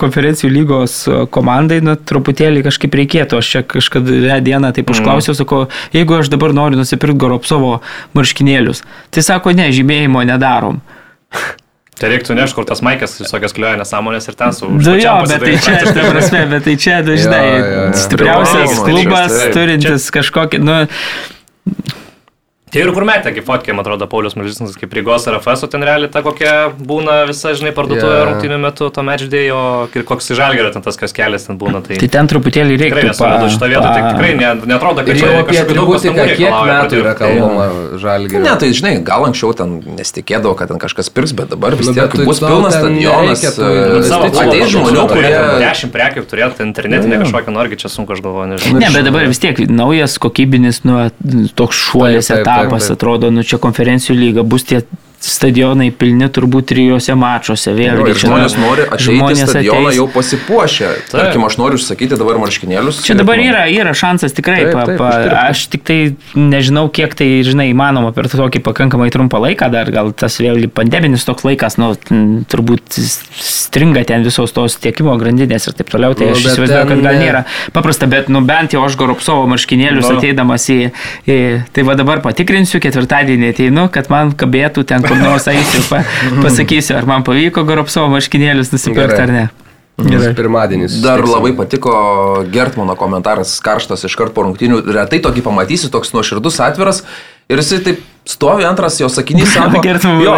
konferencijų lygos e, komandai, nu, truputėlį kažkaip reikėtų. Aš čia kažkada dieną taip užklausiau, sakau, jeigu aš dabar noriu nusipirkti Goropsovo marškinėlius, tai sako, ne, žymėjimo nedarom. Tai reiktų nešti, kur tas Maikas visokias kliuoja nesąmonės ir ten su... Nu jo, bet tai čia, ta prasme, bet tai čia dažnai Jo, jo, jo. stipriausias klubas turintis kažkokį, nu, Tai ir kur metė, kaip fotkė, man atrodo, Paulius Mažysnas, kaip Rygos ar FS, o ten realiai ta kokia būna visa, žinai, parduotuvė yeah. rungtynių metu, to matchdėjo, ir koks žalgerio ten tas kas kelias ten būna. Tai, tai ten truputėlį tikrai reiktų nesuvedu šitą vietą, tai tikrai ne, netrodo, kad čia kažkokių daug pastangų kiek metų yra patirti. kalbama žalgiriu. Ne, tai žinai, gal anksčiau ten nesitikėdavo, kad ten kažkas pirks, bet dabar vis Nu, tiek tai bus pilnas ten stadionas. e. Ateis žmonių, kurie... 10 prekių turėti internetinę kažkokią, nu, irgi čia sunku, aš galvoju, nežinau. Ne, bet dabar vis tiek naujas kokybinis, nu, toks šuolis taip, etapas taip, taip. atrodo, nu, čia konferencijų lyga, bus tie stadionai pilni turbūt trijose mačuose Jo, vėlgi. čia, žmonės nu, nori ateiti į žmonės stadioną ateis. jau pasipuošę. Tarkim, aš noriu užsakyti dabar marškinėlius. Čia dabar yra, yra šansas tikrai, Taip, pa, taip, pa, uždirbti. aš tik tai nežinau, kiek tai, žinai, įmanoma per tokį pakankamai trumpą laiką, dar gal tas vėlgi pandeminis toks laikas, nu, turbūt stringa ten visos tos tiekimo grandinės ir taip toliau, tai Nu, aš įsivaizduoju, ten kad gal nėra paprasta, bet, nu, bent jau aš Goropsovo marškinėlius Nu. ateidamas į, į, tai va dabar patikrinsiu, ketvirtadienį ateinu, kad man kabėtų ten kur nors eisiu, pa, pasakysiu, ar man pavyko Goropsovo marškinėlius nusipirkti ar ne. Gerai. Pirmadienis. Dar susitiksim. labai patiko Gertmano komentaras, karštas iškart po rungtynių. Retai tokį pamatysi, toks nuoširdus, atviras. Ir jisai taip stovi antras jo sakinys, sako, Gertmano jo,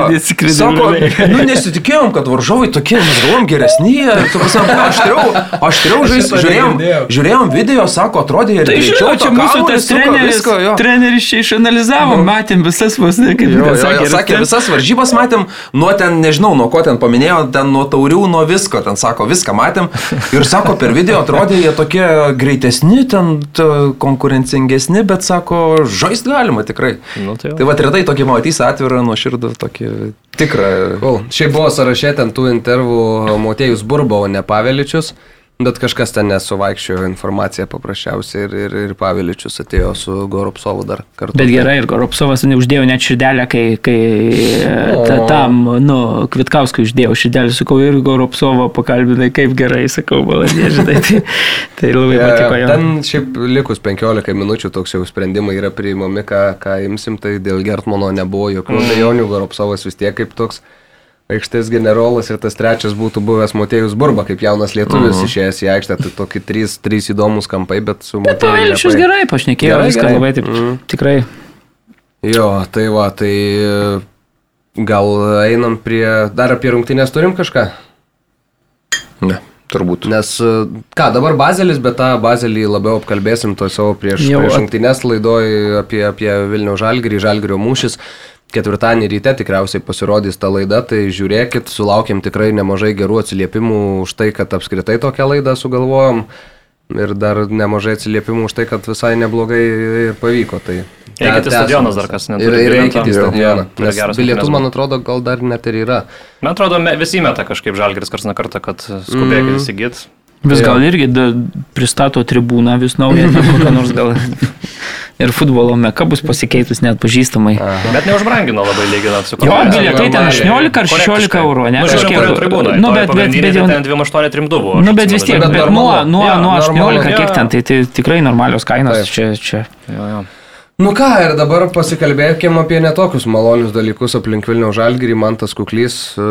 sako, nu nesitikėjom, kad varžovai tokie, mes galvom geresni, tu prasme, aštriau, aštriau žais, Šito žiūrėjom, žiūrėjom video, sako, atrodė ir Tai greičiau čia to mūsų tas treneris, visko, jo. treneris čia išanalizavo, matėm visas vos, ne, kaip Jo, jo, sakė, jo, sakė, ten- visas varžybas matėm, nuo ten, nežinau, nuo ko ten paminėjo, ten nuo taurių, nuo visko, ten sako, viską matėm. Ir sako, per video atrodė jie tokie greitesni, ten konkurencingesni, bet sako, žaist galima tikrai. Nu, tai tai va, retai tokį matys atvirą, nuoširdų, tokį tikrą. Cool. Šiaip buvo sąraše ten tų intervų Motėjus Burbo, o ne Paveličius. Bet kažkas ten nesuvaikščiojo informaciją paprasčiausiai ir, ir, ir Paveličius atėjo su Goropsovu dar kartu. Bet gerai, ir Goropsovas neuždėjo net širdelę, kai, kai O. ta, tam, nu, Kvitkauskui uždėjau širdelę, sakau, ir Goropsovo pakalbinai, kaip gerai, sakau, balandė, žinai, tai, tai labai jo, patiko jo. Ten šiaip likus 15 minučių toks jau sprendimai yra priimami, ką, ką imsim, tai dėl Gertmano nebuvo jokių abejonių, Goropsovas vis tiek kaip toks aikštės generolas ir tas trečias būtų buvęs Motėjus Burba, kaip jaunas lietuvis uh -huh. išėjęs į aikštę, tai tokie trys, trys įdomus kampai, bet su Paveličius nepavyko. gerai pašnekėjo, Gerai, viskas gerai. labai taip, Mhm. tikrai. Jo, tai va, tai e, gal einam prie, dar apie rungtynės turim kažką? Ne, turbūt. Nes, e, ką, dabar bazelis, bet tą bazelį labiau apkalbėsim to savo prieš, Jau prieš rungtynės laidoj apie, apie Vilnių Žalgirį, Žalgirio mūšis. Ketvirtadienį ryte tikriausiai pasirodys ta laida, tai žiūrėkit, sulaukėm tikrai nemažai gerų atsiliepimų už tai, kad apskritai tokią laidą sugalvojom. Ir dar nemažai atsiliepimų už tai, kad visai neblogai pavyko. Tai Eikit į stadioną dar, kas Ir, neturi ir bilieto. eikit į stadioną. Nes bilietų, man atrodo, gal dar net ir yra. Man atrodo, visi meta kažkaip žalgeris kars nuo karto, kad skubėkit įsigyti. Vis gal irgi da, pristato tribūną vis naują, kokią nors gal. Ir futbolo meka bus pasikeitus net pažįstamai. Bet neužbrangino labai lyginant su Jo, komercija. bilietai ten normaliai. 18 ar 16 eurų, ne? Nu, Kažkiek- kurio tribūną. Nu, bet, bet, bet jau... Ten 2832 buvo. Nu, bet vis tiek, bet nuo, nuo, Jo, nuo normalu. 18, kiek Jo. ten, tai, tai tikrai normalios kainos čia, čia. Jo, jo. Nu ką, ir dabar pasikalbėkime apie netokius malonius dalykus aplink Vilnių Žalgirį. Man tas kuklys e,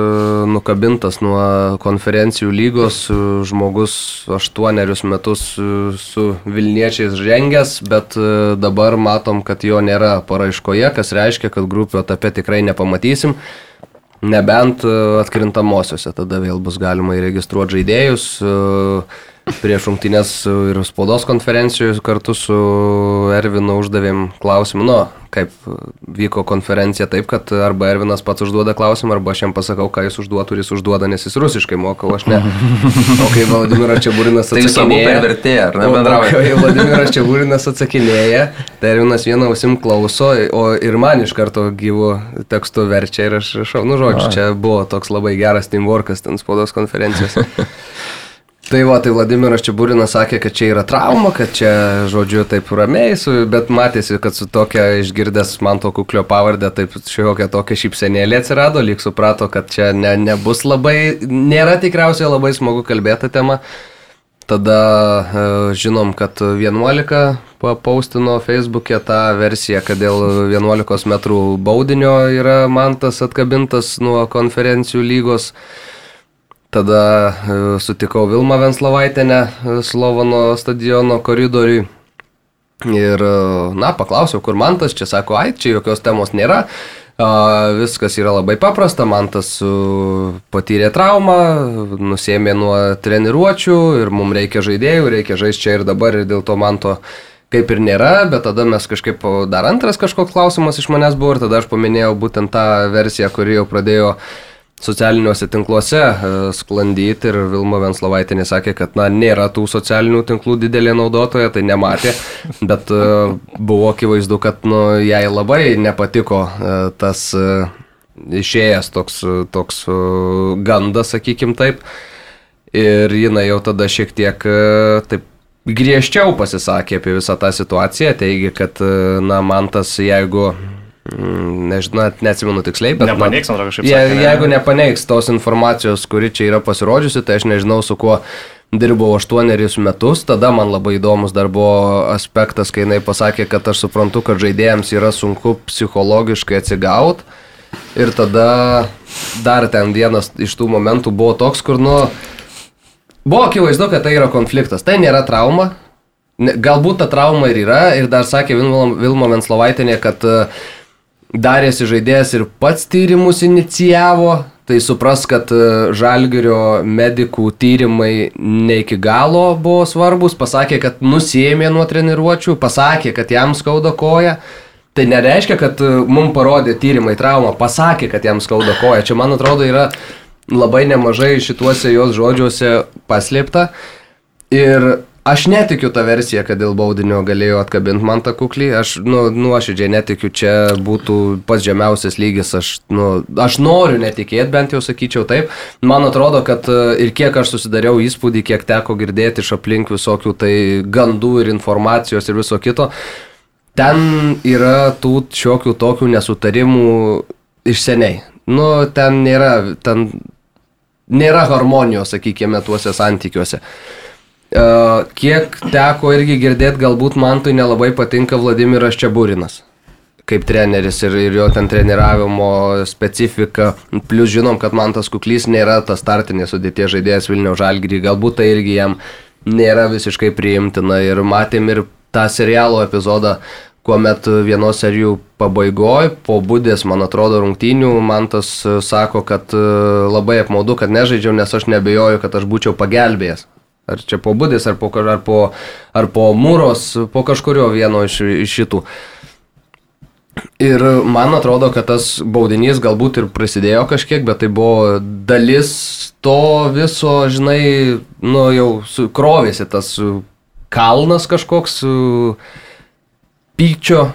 nukabintas nuo konferencijų lygos, e, žmogus aštuonerius metus e, su Vilniečiais žengęs, bet dabar matom, kad jo nėra paraiškoje, kas reiškia, kad grupių etape tikrai nepamatysim. Nebent atkrintamosiose, tada vėl bus galima įregistruoti žaidėjus prieš rungtynės ir spaudos konferencijoje kartu su Ervinu uždavėm klausimą, nu, kaip vyko konferencija taip, kad arba Ervinas pats užduoda klausimą, arba aš jam pasakau, ką jis užduotų ir jis užduoda, nes jis rusiškai mokau, aš ne. O kai Vladimiras Čiaburinas tai atsakinėja. Tai vertė, ar ne bendrauja? Kai Vladimiras Čiaburinas atsakinėja, tai Ervinas vieną ausim klauso, o ir man iš karto gyvų tekstų verčia ir aš rašau, nu žodžiu, čia buvo toks labai geras teamworkas ten spaudos konferencijos. Tai va, tai Vladimiras Čiaburinas sakė, kad čia yra trauma, kad čia, žodžiu, taip ramiai, su, bet matėsi, kad su tokia išgirdęs man to kuklio pavardę, taip šiokia tokia šypsenėlė atsirado, lyg suprato, kad čia ne, nebus labai, nėra tikriausiai labai smagu kalbėti temą. Tada e, žinom, kad 11 papaustino Facebook'e tą versiją, kad dėl 11 metrų baudinio yra mantas atkabintas nuo konferencijų lygos. Tada e, sutikau Vilmą Venslovaitinę e, Slovano stadiono koridoriui. Ir, e, na, paklausiau, kur man tas, čia sako, ai, čia jokios temos nėra, viskas yra labai paprasta, man tas patyrė traumą, nusėmė nuo treniruočių ir mums reikia žaidėjų, reikia žaisti čia ir dabar ir dėl to man to kaip ir nėra, bet tada mes kažkaip, dar antras kažkoks klausimas iš manęs buvo ir tada aš paminėjau būtent tą versiją, kuri jau pradėjo uh, socialiniuose tinkluose e, sklandyti ir Vilma Venslovaitinė sakė, kad na, nėra tų socialinių tinklų didelė naudotoja, tai nematė, bet e, buvo akivaizdu, kad nu, jai labai nepatiko e, tas išėjęs toks, toks gandas, sakykim taip. Ir jinai jau tada šiek tiek taip griežčiau pasisakė apie visą tą situaciją, teigi, kad na, man tas, jeigu nežinau, neatsimenu tiksliai, bet... Nepaneiks, man kažkaip. Je, sakė, jeigu ne? nepaneiks tos informacijos, kuri čia yra pasirodžiusi, tai aš nežinau, su kuo dirbau aštuonerius metus, tada man labai įdomus dar buvo aspektas, kai jinai pasakė, kad aš suprantu, kad žaidėjams yra sunku psichologiškai atsigauti. Ir tada dar ten vienas iš tų momentų buvo toks, kur, nu, buvo akivaizdu, kad tai yra konfliktas. Tai nėra trauma. Galbūt ta trauma ir yra. Ir dar sakė Vilma Venslovaitinė, kad uh, darėsi žaidėjas ir pats tyrimus inicijavo, tai supras, kad e, Žalgirio medikų tyrimai ne iki galo buvo svarbus, pasakė, kad nusėmė nuo treniruočių, pasakė, kad jam skauda koja. Tai nereiškia, kad e, mums parodė tyrimai traumą, pasakė, kad jam skauda koja. Čia, man atrodo, yra labai nemažai šituose jos žodžiuose paslėpta. Ir Aš netikiu tą versiją, kad dėl baudinio galėjo atkabinti man tą kuklį. Aš nu, nuoširdžiai netikiu, čia būtų pats žemiausias lygis. Aš, nu, aš noriu netikėti, bent jau sakyčiau taip. Man atrodo, kad e, ir kiek aš susidariau įspūdį, kiek teko girdėti iš aplink visokių tai gandų ir informacijos ir viso kito, ten yra tų šiokių tokių nesutarimų iš seniai. Nu, ten nėra, ten nėra harmonijos, sakykime, tuose santykiuose. Kiek teko irgi girdėti, galbūt man tai nelabai patinka Vladimiras Čiaburinas kaip treneris ir, ir jo ten treniravimo specifika. Plus žinom, kad man tas kuklys nėra tas startinės sudėties žaidėjas Vilnių Žalgirį, galbūt tai irgi jam nėra visiškai priimtina. Ir matėm ir tą serialo epizodą, kuomet vienos serijų pabaigoje, po būdės, man atrodo, rungtynių, man tas sako, kad labai apmaudu, kad nežaidžiau, nes aš nebejoju, kad aš būčiau pagelbėjęs. Ar čia po budės, ar po, ar po, ar po mūros, po kažkurio vieno iš, iš šitų. Ir man atrodo, kad tas baudinys galbūt ir prasidėjo kažkiek, bet tai buvo dalis to viso, žinai, nu jau krovėsi tas kalnas kažkoks pykčio,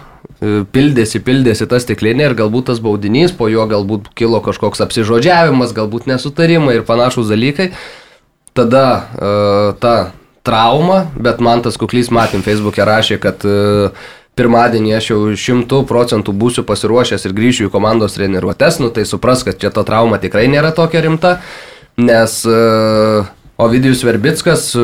pildėsi, pildėsi tas stiklinė ir galbūt tas baudinys, po jo galbūt kilo kažkoks apsižodžiavimas, galbūt nesutarimai ir panašus dalykai tada uh, ta trauma, bet man tas kuklys, matėm, Facebook'e rašė, kad uh, pirmadienį aš jau šimtų procentų būsiu pasiruošęs ir grįšiu į komandos treniruotės, nu tai supras, kad čia ta trauma tikrai nėra tokia rimta, nes uh, Ovidijus Verbickas e,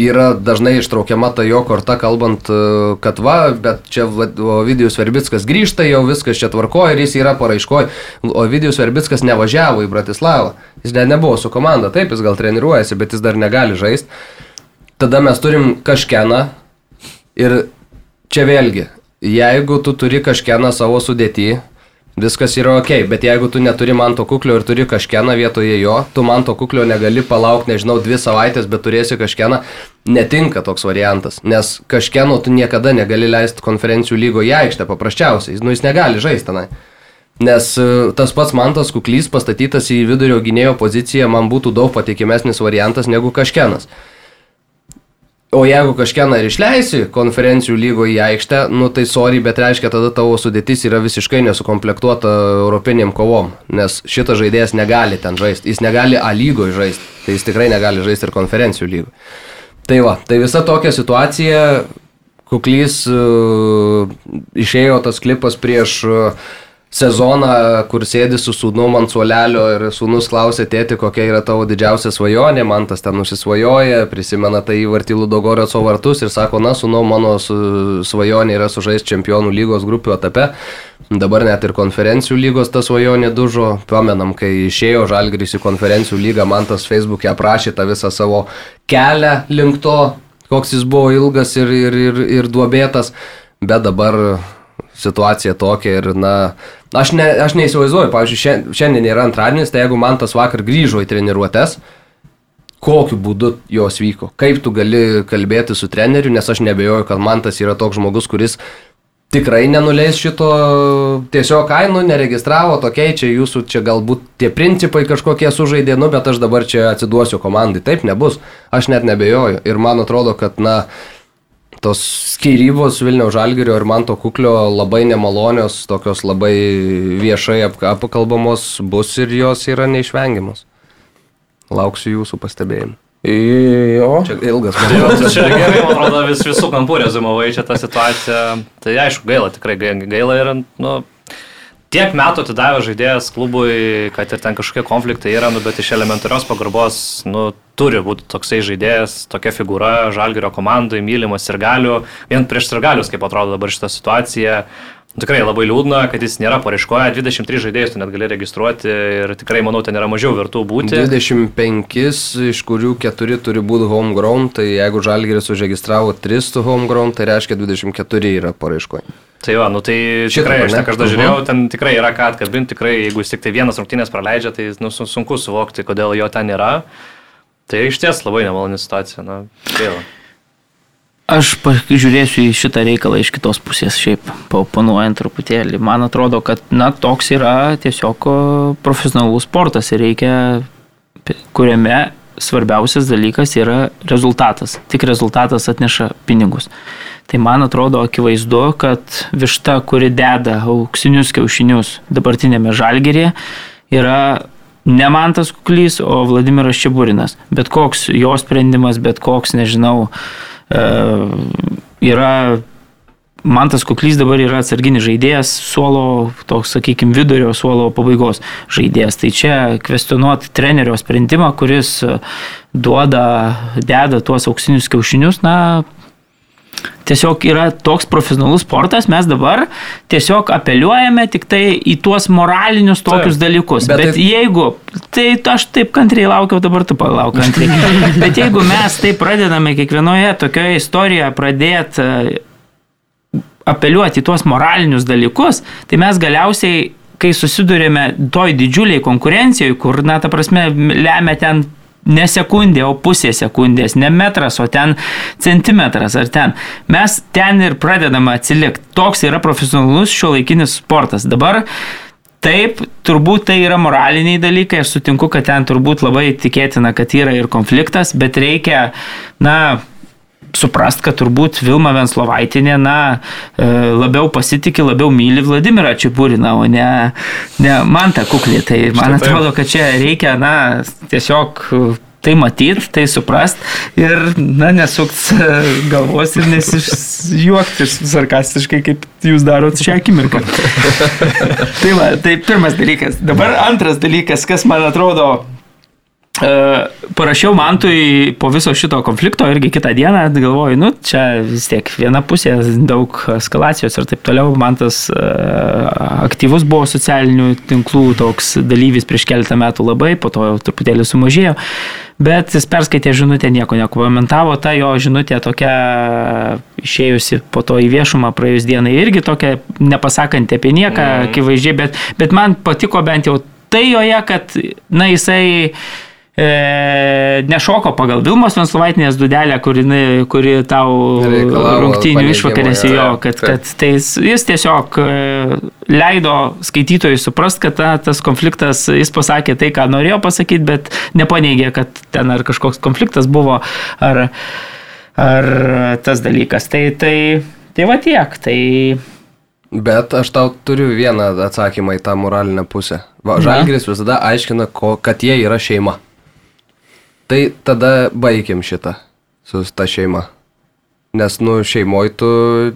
yra dažnai ištraukiama ta jo korta, kalbant, e, kad va, bet čia Ovidijus Verbickas grįžta, jau viskas čia tvarkoja ir jis yra paraiškoj. Ovidijus Verbickas nevažiavo į Bratislavą. Jis net nebuvo su komanda, taip, jis gal treniruojasi, bet jis dar negali žaisti. Tada mes turim kažkeną ir čia vėlgi, jeigu tu turi kažkeną savo sudėtį, viskas yra ok, bet jeigu tu neturi man to kuklio ir turi kažkieną vietoje jo, tu man to kuklio negali palaukti, nežinau, dvi savaitės, bet turėsi kažkieną, netinka toks variantas, nes kažkieno tu niekada negali leisti konferencijų lygo į aikštę paprasčiausiai, nu jis negali žaisti tenai. Nes e, tas pats Mantas Kuklys pastatytas į vidurio gynėjo poziciją man būtų daug patikimesnis variantas negu kažkienas. O jeigu kažkieną ir išleisi konferencijų lygo į aikštę, nu tai sorry, bet reiškia tada tavo sudėtis yra visiškai nesukomplektuota europiniam kovom, nes šitas žaidėjas negali ten žaisti, jis negali A lygoje žaisti, tai jis tikrai negali žaisti ir konferencijų lygo. Tai va, tai visa tokia situacija, kuklys uh, išėjo tas klipas prieš uh, sezoną, kur sėdi su sūnu ant suolelio ir sūnus klausė tėti, kokia yra tavo didžiausia svajonė, man tas ten nusisvajoja, prisimena tai įvartį Ludogorioco vartus ir sako, na, sūnau, mano svajonė yra sužaisti čempionų lygos grupių etape. Dabar net ir konferencijų lygos ta svajonė dužo. Pamenam, kai išėjo Žalgris į konferencijų lygą, man tas Facebook'e aprašė tą visą savo kelią link to, koks jis buvo ilgas ir, ir, ir, ir duobėtas. Bet dabar situacija tokia ir, na, aš, ne, aš neįsivaizduoju, pavyzdžiui, šiandien yra antradienis, tai jeigu man tas vakar grįžo į treniruotės, kokiu būdu jos vyko, kaip tu gali kalbėti su treneriu, nes aš nebejoju, kad man tas yra toks žmogus, kuris tikrai nenuleis šito, tiesiog kainų neregistravo, tokiai čia jūsų, čia galbūt tie principai kažkokie sužaidė, nu, bet aš dabar čia atsiduosiu komandai, taip nebus, aš net nebejoju ir man atrodo, kad, na, tos skirybos Vilniaus Žalgirio ir Manto Kuklio labai nemalonios, tokios labai viešai apkalbamos bus ir jos yra neišvengiamos. Lauksiu jūsų pastebėjimų. Jo. Čia ilgas man. Jo, čia gerai, man atrodo, vis, visų kampų rezumavai čia tą situaciją. Tai aišku, gaila, tikrai gaila ir, nu, tiek metų atidavė žaidėjas klubui, kad ir ten kažkokie konfliktai yra, nu, bet iš elementarios pagarbos, nu, turi būti toksai žaidėjas, tokia figūra, žalgerio komandai, mylimas ir galių, vien prieš ir galius, kaip atrodo dabar šitą situaciją. Tikrai labai liūdna, kad jis nėra pareiškoja, 23 žaidėjus tu net gali registruoti ir tikrai manau, ten yra mažiau vertų būti. 25, iš kurių 4 turi būti homegrown, tai jeigu Žalgeris užregistravo 3 homegrown, tai reiškia 24 yra pareiškoja. Tai va, nu tai Šitą, tikrai, aš ne kažkada žiūrėjau, ten tikrai yra ką atkabinti, tikrai jeigu jis tik tai vienas rungtynės praleidžia, tai nu, sunku suvokti, kodėl jo ten yra. Tai iš ties labai nemaloni situacija, na, gaila. Aš žiūrėsiu į šitą reikalą iš kitos pusės, šiaip paoponuojant truputėlį. Man atrodo, kad, na, toks yra tiesiog profesionalus sportas ir reikia, kuriame svarbiausias dalykas yra rezultatas. Tik rezultatas atneša pinigus. Tai man atrodo akivaizdu, kad višta, kuri deda auksinius kiaušinius dabartinėme žalgerėje, yra ne Mantas Kuklys, o Vladimiras Čiaburinas. Bet koks jo sprendimas, bet koks, nežinau, e, yra Mantas Kuklys dabar yra atsarginis žaidėjas, suolo, toks, sakykime, vidurio suolo pabaigos žaidėjas. Tai čia kvestionuoti trenerio sprendimą, kuris duoda, deda tuos auksinius kiaušinius, na, Tiesiog yra toks profesionalus sportas, mes dabar tiesiog apeliuojame tik tai į tuos moralinius tokius taip, dalykus. Bet, bet taip... jeigu, tai aš taip kantriai laukiau, dabar tu palauk kantriai. bet jeigu mes taip pradedame kiekvienoje tokioje istorijoje pradėti apeliuoti tuos moralinius dalykus, tai mes galiausiai, kai susidurėme toj didžiuliai konkurencijoje, kur, na, ta prasme, lemia ten ne sekundė, o pusė sekundės, ne metras, o ten centimetras ar ten. Mes ten ir pradedame atsilikti. Toks yra profesionalus šio laikinis sportas. Dabar Taip, turbūt tai yra moraliniai dalykai, aš sutinku, kad ten turbūt labai tikėtina, kad yra ir konfliktas, bet reikia, na, suprast, kad turbūt Vilma Venslovaitinė, na, e, labiau pasitikė, labiau myli Vladimirą Čiapuriną, o ne, ne man tą kuklį. Tai man atrodo, kad čia reikia, na, tiesiog tai matyti, tai suprast ir, na, nesukt galvos ir nesijuokti sarkastiškai, kaip jūs darot šią akimirką. tai va, tai pirmas dalykas. Dabar antras dalykas, kas man atrodo parašiau Mantui po viso šito konflikto irgi kitą dieną, galvoju, nu, čia vis tiek viena pusė, daug eskalacijos ir taip toliau. Mantas e, aktyvus buvo socialinių tinklų toks dalyvis prieš keletą metų labai, po to truputėlį sumažėjo. Bet jis perskaitė žinutę, nieko nekomentavo, ta jo žinutė tokia išėjusi po to į viešumą praėjus dienai irgi tokia nepasakanti apie nieką, mm. akivaizdžiai, bet, bet man patiko bent jau tai joje, kad, na, jisai e, nešoko pagal Vilmos Venslovaitinės dudelę, kuri, kuri tau Reikalavo rungtynių išvakarėse jo. kad, kad tai jis, tiesiog e, leido skaitytojui suprast, kad ta, tas konfliktas, jis pasakė tai, ką norėjo pasakyti, bet nepaneigė, kad ten ar kažkoks konfliktas buvo, ar, ar tas dalykas. Tai, tai, tai va tiek. Tai, Bet aš tau turiu vieną atsakymą į tą moralinę pusę. Žalgris visada aiškina, ko, kad jie yra šeima. Tai tada baigiam šitą su ta šeima. Nes, nu, šeimoje tu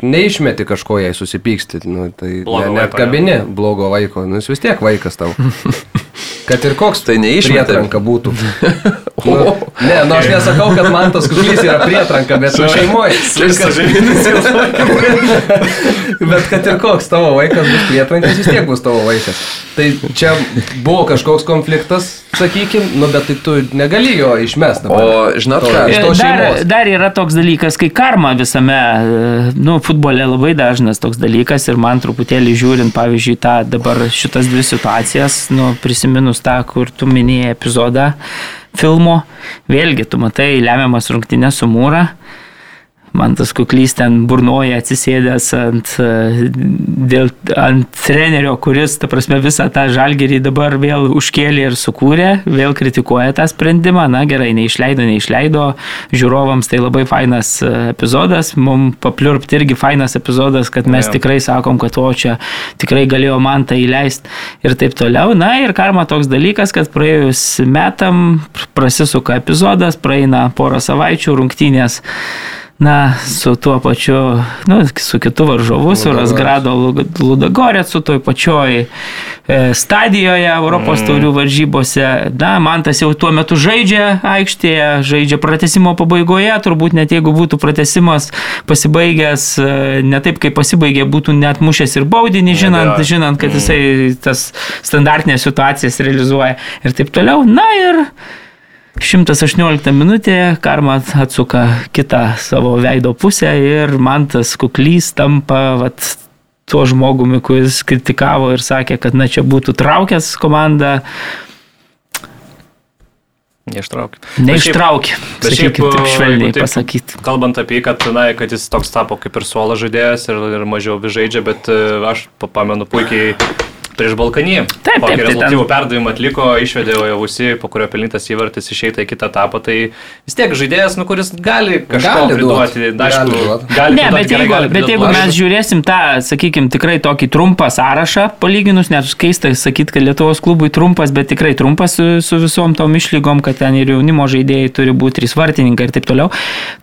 neišmeti kažko, jei susipyksti. Nu, tai Blogo ne, net kabini blogo vaiko. Nu, jis vis tiek vaikas tau. Kad ir koks Tai neišmetė. prietranka būtų. Nu, ne, nu aš nesakau, kad man tas kuklys yra prietranka, bet nu, šeimoje. Bet kad ir koks tavo vaikas bus prietrankas, vis tiek bus tavo vaikas. Tai čia buvo kažkoks konfliktas, sakykim, nu bet tai tu negali jo išmesti. dabar. O žinot To- ką? to dar, šeimos. dar yra toks dalykas, kai karma visame, e, nu, futbole labai dažnas toks dalykas ir man truputėlį žiūrint, pavyzdžiui, tą dabar šitas dvi situacijas, nu, prisiminus tą, kur tu minėjai epizodą filmo, vėlgi tu matai lemiamas rungtynės su mūra. Man tas kuklys ten burnoja atsisėdęs ant, e, dėl, ant trenerio, kuris, ta prasme, visą tą žalgerį dabar vėl užkėlė ir sukūrė, vėl kritikuoja tą sprendimą. Na gerai, neišleido, neišleido. Žiūrovams tai labai fainas e, epizodas, mums papliurpti irgi fainas epizodas, kad mes Jo. tikrai sakom, kad o čia tikrai galėjo man tai įleisti ir taip toliau. Na ir karma toks dalykas, kad praėjus metam prasisuka epizodas, praeina porą savaičių rungtynės. Na, su tuo pačiu, nu, su kitu varžovu, su. Rasgrado Ludagorecu, toj pačioj e, stadijoje Europos mm. taurių varžybose. Na, man tas jau tuo metu žaidžia aikštėje, žaidžia pratesimo pabaigoje, turbūt net jeigu būtų pratesimas pasibaigęs e, ne taip, kaip pasibaigė, būtų net mušęs ir baudinį, žinant, Neabejoju. žinant kad jisai tas standartinės situacijas realizuoja ir taip toliau. Na ir 118 minutė karma atsuka kitą savo veido pusę ir man tas kuklys tampa vat, tuo žmogumi, kuris kritikavo ir sakė, kad na čia būtų traukęs komandą, Neištraukit. neištraukė. Bet šiaip, Sakykit, taip švelniai taip pasakyti. Kalbant apie, kad, na, kad jis toks tapo kaip ir suolo žaidėjas ir, ir mažiau žaidžia, bet e, aš pa- pamenu puikiai prieš Balkanį. Taip, taip, tai rezultatyvų perdavimą atliko, išvedė Ojavusi, po kurio pelnytas įvartis išeita į kitą etapą. Tai vis tiek žaidėjas, nu, kuris gali kažką priduoti. duot, na, Aišku, gali Ne, bet jeigu, bet jeigu mes žiūrėsim tą, sakykime, tikrai tokį trumpą sąrašą, palyginus, net keista sakyti, kad Lietuvos klubui trumpas, bet tikrai trumpas su, su visom tom išlygom, kad ten ir jaunimo žaidėjai turi būti trys vartininkai ir taip toliau,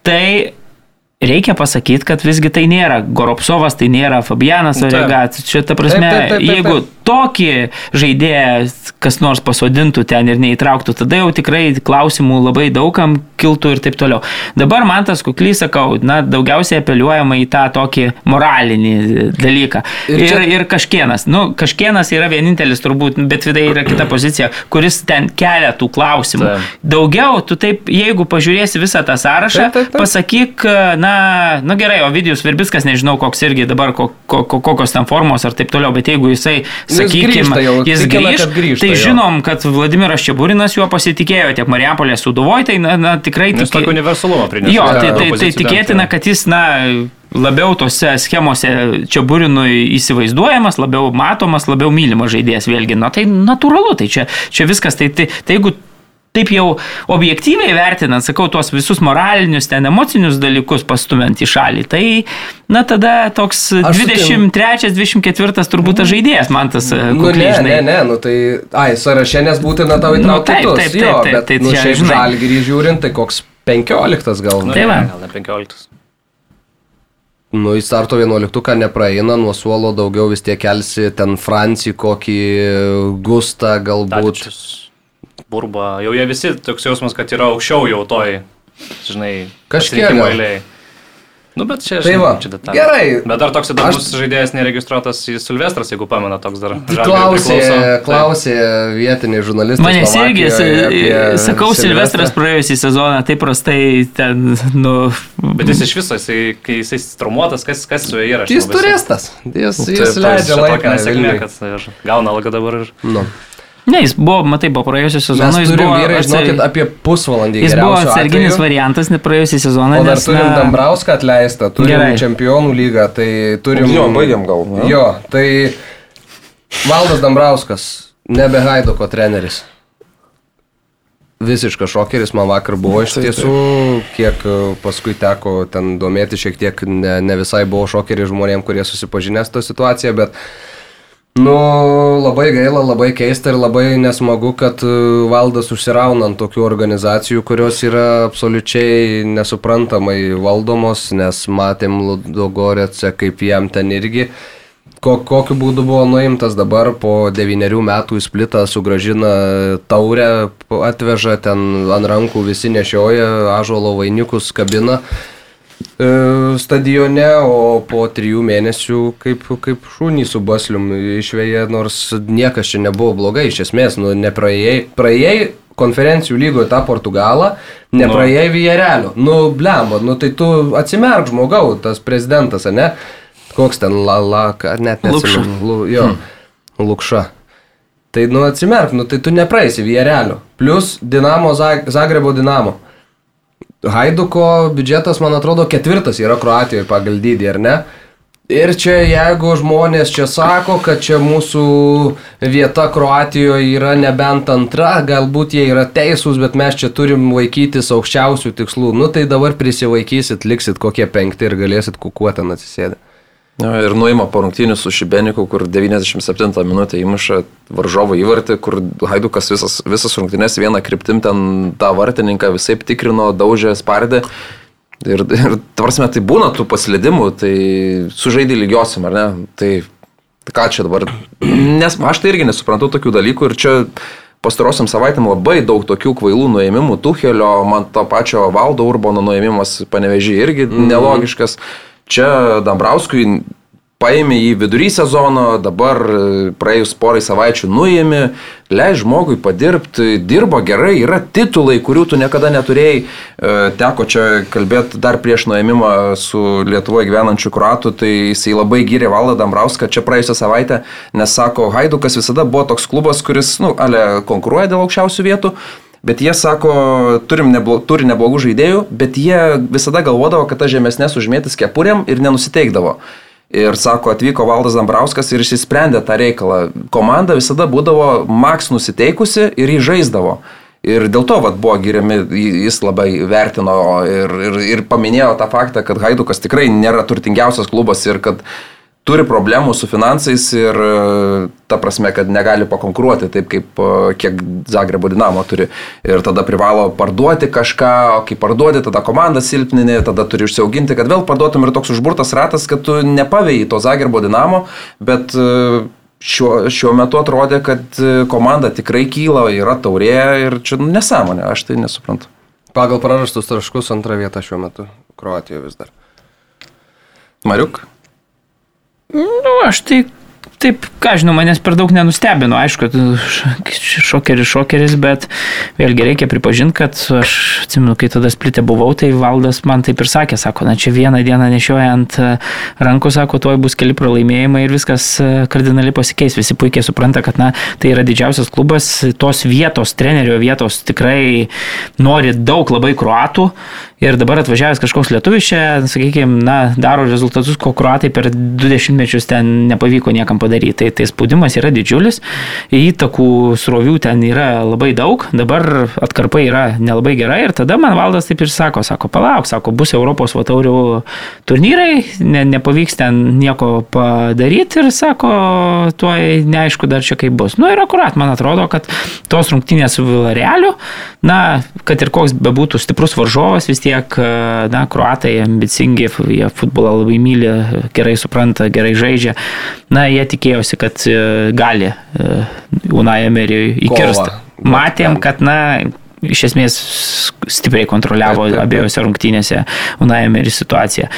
tai reikia pasakyti, kad visgi tai nėra Goropsovas, tai nėra Fabianas Taip. Oregat. Čia ta prasme, Taip, taip, taip, taip, jeigu. Tokį žaidėją kas nors pasodintų ten ir neįtrauktų, tada jau tikrai klausimų labai daugam kiltų ir taip toliau. Dabar man tas kuklys, sakau, na, daugiausiai apeliuojama į tą tokį moralinį dalyką. Ir čia- ir, ir kažkienas, nu, kažkienas yra vienintelis turbūt, bet vidai yra kita pozicija, kuris ten kelia tų klausimų. Taip. Daugiau, tu taip, jeigu pažiūrėsi visą tą sąrašą, Taip, taip, taip. pasakyk, na, nu gerai, Ovidijus Virbiskas, nežinau, koks irgi dabar, ko, ko, ko, kokios ten formos ar taip toliau, bet jeigu jisai, jis sakykime, jis grįž, kad grįžta tai jo. žinom, kad Vladimiras Čiaburinas juo pasitikėjo tiek Marijampolės suduvoj, tai na, na, tikrai Nes tiki- tokį universalumą prinešė. Jo, tai, tai, tai tikėtina, ten, kad jis, na, labiau tose schemose čia burinui įsivaizduojamas, labiau matomas, labiau mylimas žaidėjas vėlgi. Na, tai natūralu, tai čia, čia viskas, tai, tai, tai jeigu taip jau objektyviai vertinant, sakau, tuos visus moralinius, ten emocinius dalykus pastumant į šalį, tai, na, tada toks Aš 23-24 turbūt tas žaidėjas, man tas e, Nu, ne, ne, ne, nu tai, ai, sąraše nes būtina tau Nu, įtraukti taip, kitus, taip, taip, jo, taip, bet, tai nu, čia, šiaip žinai. žalgirį žiūrint, tai koks 15 gal. Nu, Tai va. gal ne 15. Nu, į starto 11 nepraeina, nuo suolo daugiau vis tiek kelsi ten Francį, kokį Gustą galbūt. Tadičius. Burba, jau jie visi toks jausmas, kad yra aukščiau jau toj, žinai, Kažkiek pasirinkimo gal. eilėj. Nu, bet čia, Tai žinai, va, čia detalė. gerai. Bet dar toks įdomus Aš... žaidėjas neregistruotas į Silvestras, jeigu pamena, toks dar. Klausė, klausė vietiniai žurnalistai. Manęs irgi, sakau, Silvestras praėjusią sezoną taip prastai ten, nu, Bet jis iš viso, jisai, kai jisai traumuotas, kas, kas su juo yra? Jis turistas. Jis, suprantu. jis Taip, leidžia čia laiką. tokia nesėkmė, kad gauna algą dabar ir... Nu. Ne, jis buvo, matai, po praėjusią sezoną jis buvo, vyrai, atsar- žinokit, apie pusvalandį. jis buvo atsarginis atveju. variantas, ne praėjusią sezoną, O dar nes... turim na, Dambrauską atleistą, turim Gerai. čempionų lygą, tai turim... Jo, baigiam gal, ne? Jo, tai Valdas Dambrauskas, nebe Haiduko treneris. Visiškas šokeris man vakar buvo iš tiesų, kiek e, paskui teko ten domėti šiek tiek, ne, ne visai buvo šokeris žmonėm, kurie susipažinę su tą situaciją, bet Nu, labai gaila, labai keista ir labai nesmagu, kad e, valdas užsirauna ant tokių organizacijų, kurios yra absoliučiai nesuprantamai valdomos, nes matėm Ludogorėse, kaip jam ten irgi. Ko, kokiu būdu buvo nuimtas dabar po devynerių metų į splitą, sugražina taurę, atveža ten ant rankų visi nešioja, ažuolo vainikus kabina stadione, o po trijų mėnesių kaip, kaip šunį su baslium išvėję, nors niekas čia nebuvo blogai, iš esmės, nu, nepraėjai, praėjai konferencijų lygoje tą Portugalą, nepraėjai Vierelio. Nu, blemba, nu tai tu atsimerk žmogau, tas prezidentas, ne? Koks ten la, la, net neatsimenu. Lu, jo, hmm. Lukša. Tai nu atsimerk, nu tai tu nepraeisi Vierelio. Plus Dinamo, Zag- Zagrebo Dinamo. Haiduko biudžetas, man atrodo, ketvirtas yra Kroatijoje pagal dydį, ar ne? Ir čia jeigu žmonės čia sako, kad čia mūsų vieta Kroatijoje yra nebent antra, galbūt jie yra teisūs, bet mes čia turim vaikytis aukščiausių tikslų. Nu tai dabar prisivaikysit, liksit kokie penkti ir galėsit kukuoti ant atsisėdę. Ja, ir nuima po rungtynių su Šibeniku, kur 97 minutę įmuša varžovo įvartį, kur Haidukas visas, visas rungtynės vieną kryptim ten tą vartininką visai tikrino, daužė, spardė. Ir, ir tvarsime, tai būna tų paslėdimų, tai sužaidė lygiosiam, ar ne? Tai, ką čia dabar? Nes aš tai irgi nesuprantu tokių dalykų ir čia pastarosiam savaitėm labai daug tokių kvailų nuėmimų, Tuhelio, man to pačio Valdo Urbono nuėmimas panevežį irgi mm. nelogiškas. Čia Dambrauskui paėmė jį vidury sezono, dabar e, praėjus porai savaičių nuėmė, leis žmogui padirbti, dirbo gerai, yra titulai, kurių tu niekada neturėjai. E, Teko čia kalbėti dar prieš nuėmimą su Lietuvoje gyvenančiu kruatu, tai jisai labai gyrė Valdą Dambrauską čia praėjusią savaitę, nes sako, Haidukas visada buvo toks klubas, kuris, nu, ale konkuruoja dėl aukščiausių vietų. Bet jie sako, neblo, turi neblogų žaidėjų, bet jie visada galvodavo, kad ta žemesnės užmėtis kepurėm ir nenusiteikdavo. Ir sako, atvyko Valdas Dambrauskas ir išsisprendė tą reikalą. Komanda visada būdavo maks nusiteikusi ir jį žaisdavo. Ir dėl to vat, buvo giriami, jis labai vertino ir, ir, ir paminėjo tą faktą, kad Haidukas tikrai nėra turtingiausias klubas ir kad turi problemų su finansais ir e, ta prasme, kad negali pakonkuruoti taip, kaip e, kiek Zagrebo Dinamo turi. Ir tada privalo parduoti kažką, o kai parduodi, tada komanda silpninė, tada turi užsiauginti, kad vėl parduotum ir toks užburtas ratas, kad tu nepavėjai to Zagrebo Dinamo, bet e, šiuo, šiuo metu atrodė, kad komanda tikrai kyla, yra taurė ir čia nesąmonė, aš tai nesuprantu. Pagal prarastus taškus antrą vietą šiuo metu Kroatijoje vis dar. Mariuk? Nu, aš tai, taip, ką žinau, manęs per daug nenustebino, aišku, šokeris, šokeris, bet vėlgi reikia pripažinti, kad aš atsimenu, kai tada splitė buvau, tai valdas man taip ir sakė, sako, na čia vieną dieną nešioja ant e, rankų, sako, tuoj bus keli pralaimėjimai ir viskas e, kardinaliai pasikeis. Visi puikiai supranta, kad na, tai yra didžiausias klubas, tos vietos, trenerio vietos tikrai nori daug labai kruatų. Ir dabar atvažiavęs kažkoks lietuvis čia, sakykime, na, daro rezultatus, ko kruatai per 20 mečius ten nepavyko niekam padaryti. Tai, tai spaudimas yra didžiulis, įtakų srovių ten yra labai daug, dabar atkarpai yra nelabai gerai ir tada man valdas taip ir sako, sako, palauk, sako, bus Europos vataurių turnyrai, ne, nepavyks ten nieko padaryti ir sako, tuoj neaišku dar čia kaip bus. Nu ir akurat, man atrodo, kad tos rungtynės su Villarealiu, na, kad ir koks bebūtų stiprus varžovas, vis tiek, na, kruatai ambicingi, jie futbolą labai myli, gerai supranta, gerai žaidžia. Na, jie tikėjosi, kad e, gali e, Unai Amerijoje įkirsti. Matėm, kad, na, iš esmės stipriai kontroliavo Taip, taip, taip. abiejose rungtynėse Unai Emery situaciją.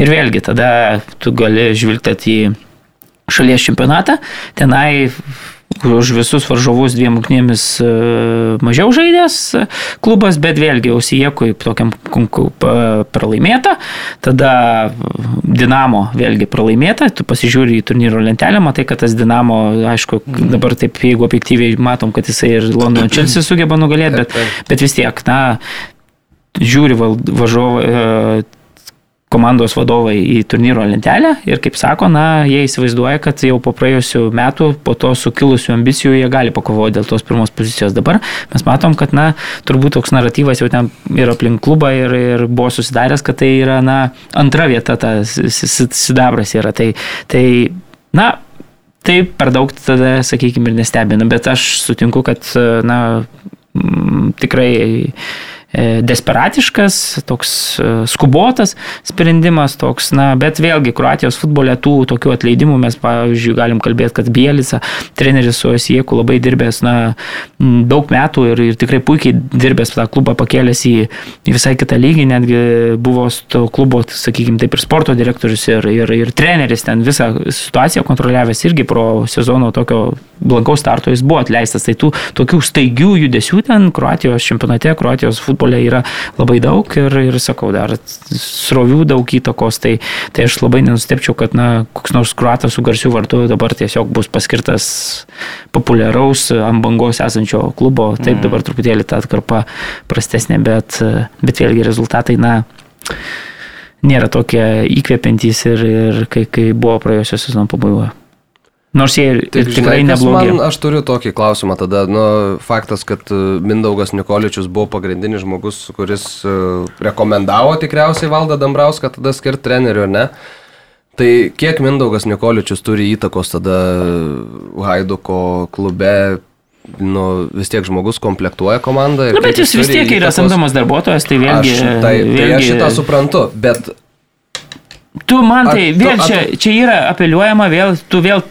Ir vėlgi, tada tu gali žvilgtėti į šalies čempionatą, tenai už visus varžovus dviem rungtynėmis e, mažiau žaidęs e, klubas, bet vėlgi Ausijekui tokiam pa- pralaimėta, tada Dinamo vėlgi pralaimėta, tu pasižiūri į turnyro lentelę, matai, kad tas Dinamo, aišku, dabar taip, jeigu objektyviai matom, kad jisai ir Londono Chelsea sugeba nugalėti, bet, bet vis tiek, na, žiūri e, komandos vadovai į turnyro lentelę ir, kaip sako, na, jie įsivaizduoja, kad jau po praėjusių metų, po to sukilusių ambicijų, jie gali pakovoti dėl tos pirmos pozicijos. Dabar mes matom, kad, na, turbūt toks naratyvas jau ten ir aplink klubą ir, ir buvo susidaręs, kad tai yra, na, antra vieta, tas si- si- sidabras yra. Tai, tai na, tai per daug tada, sakykime, ir nestebina, bet aš sutinku, kad, na, tikrai desperatiškas, toks e, skubotas sprendimas, toks, na, bet vėlgi Kroatijos futbole tų tokių atleidimų mes, pavyzdžiui, galim kalbėti, kad Bielica, treneris su Osieku labai dirbęs, na, daug metų ir, ir tikrai puikiai dirbęs tą klubą pakėlęs į, į visai kitą lygį, netgi buvo to klubo, sakykime, taip ir sporto direktorius ir, ir, ir treneris ten visą situaciją kontroliavęs irgi pro sezono tokio blankaus starto jis buvo atleistas. Tai tų tokių staigių judesių ten Kroatijos čempionate, Kroatijos futbole yra labai daug ir, ir sakau, dar srovių daug įtakos. Tai, tai aš labai nenustepčiau, kad na, koks nors kruatas su garsiu vardu dabar tiesiog bus paskirtas populiaraus ant bangos esančio klubo. Taip, dabar truputėlį ta atkarpa prastesnė, bet, bet vėlgi rezultatai, na, nėra tokie įkvepiantys ir, ir kai, kai buvo praėjusio sezono pabaigoje. Nors jie ir, ir tikrai žinai, neblogi. Man, aš turiu tokį klausimą tada. Nu, faktas, kad e, Mindaugas Nikoličius buvo pagrindinis žmogus, kuris e, rekomendavo tikriausiai valdą Dambrauską tada skirti treneriu, ne? Tai kiek Mindaugas Nikoličius turi įtakos tada Haiduko klube? Nu, vis tiek žmogus komplektuoja komandą. Na, bet jis vis tiek yra samdomas darbuotojas, tai vėlgi... Aš, tai, tai aš vėlgi šitą suprantu, bet Tu man tai tu- vėl ar čia, čia yra apeliuojama, vėl, tu vėl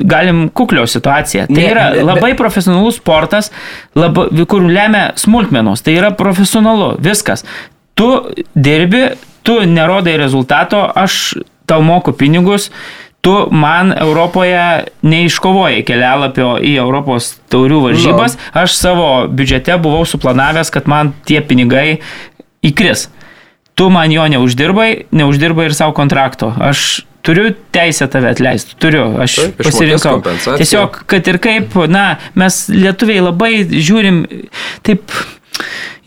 galim kuklio situaciją. Tai Ne, yra ne, labai profesionalus sportas, labai, kur lemia smulkmenos. Tai yra profesionalu, viskas. Tu dirbi, tu nerodai rezultato, aš tau moku pinigus, tu man Europoje neiškovojai kelialapio į Europos taurių varžybas, aš savo biudžete buvau suplanavęs, kad man tie pinigai įkris. Tu man jo neuždirbai, neuždirbai ir savo kontrakto. Aš turiu teisę tave atleisti, turiu, aš Taip, pasirinkau. Tiesiog, kad ir kaip, na, mes lietuviai labai žiūrim taip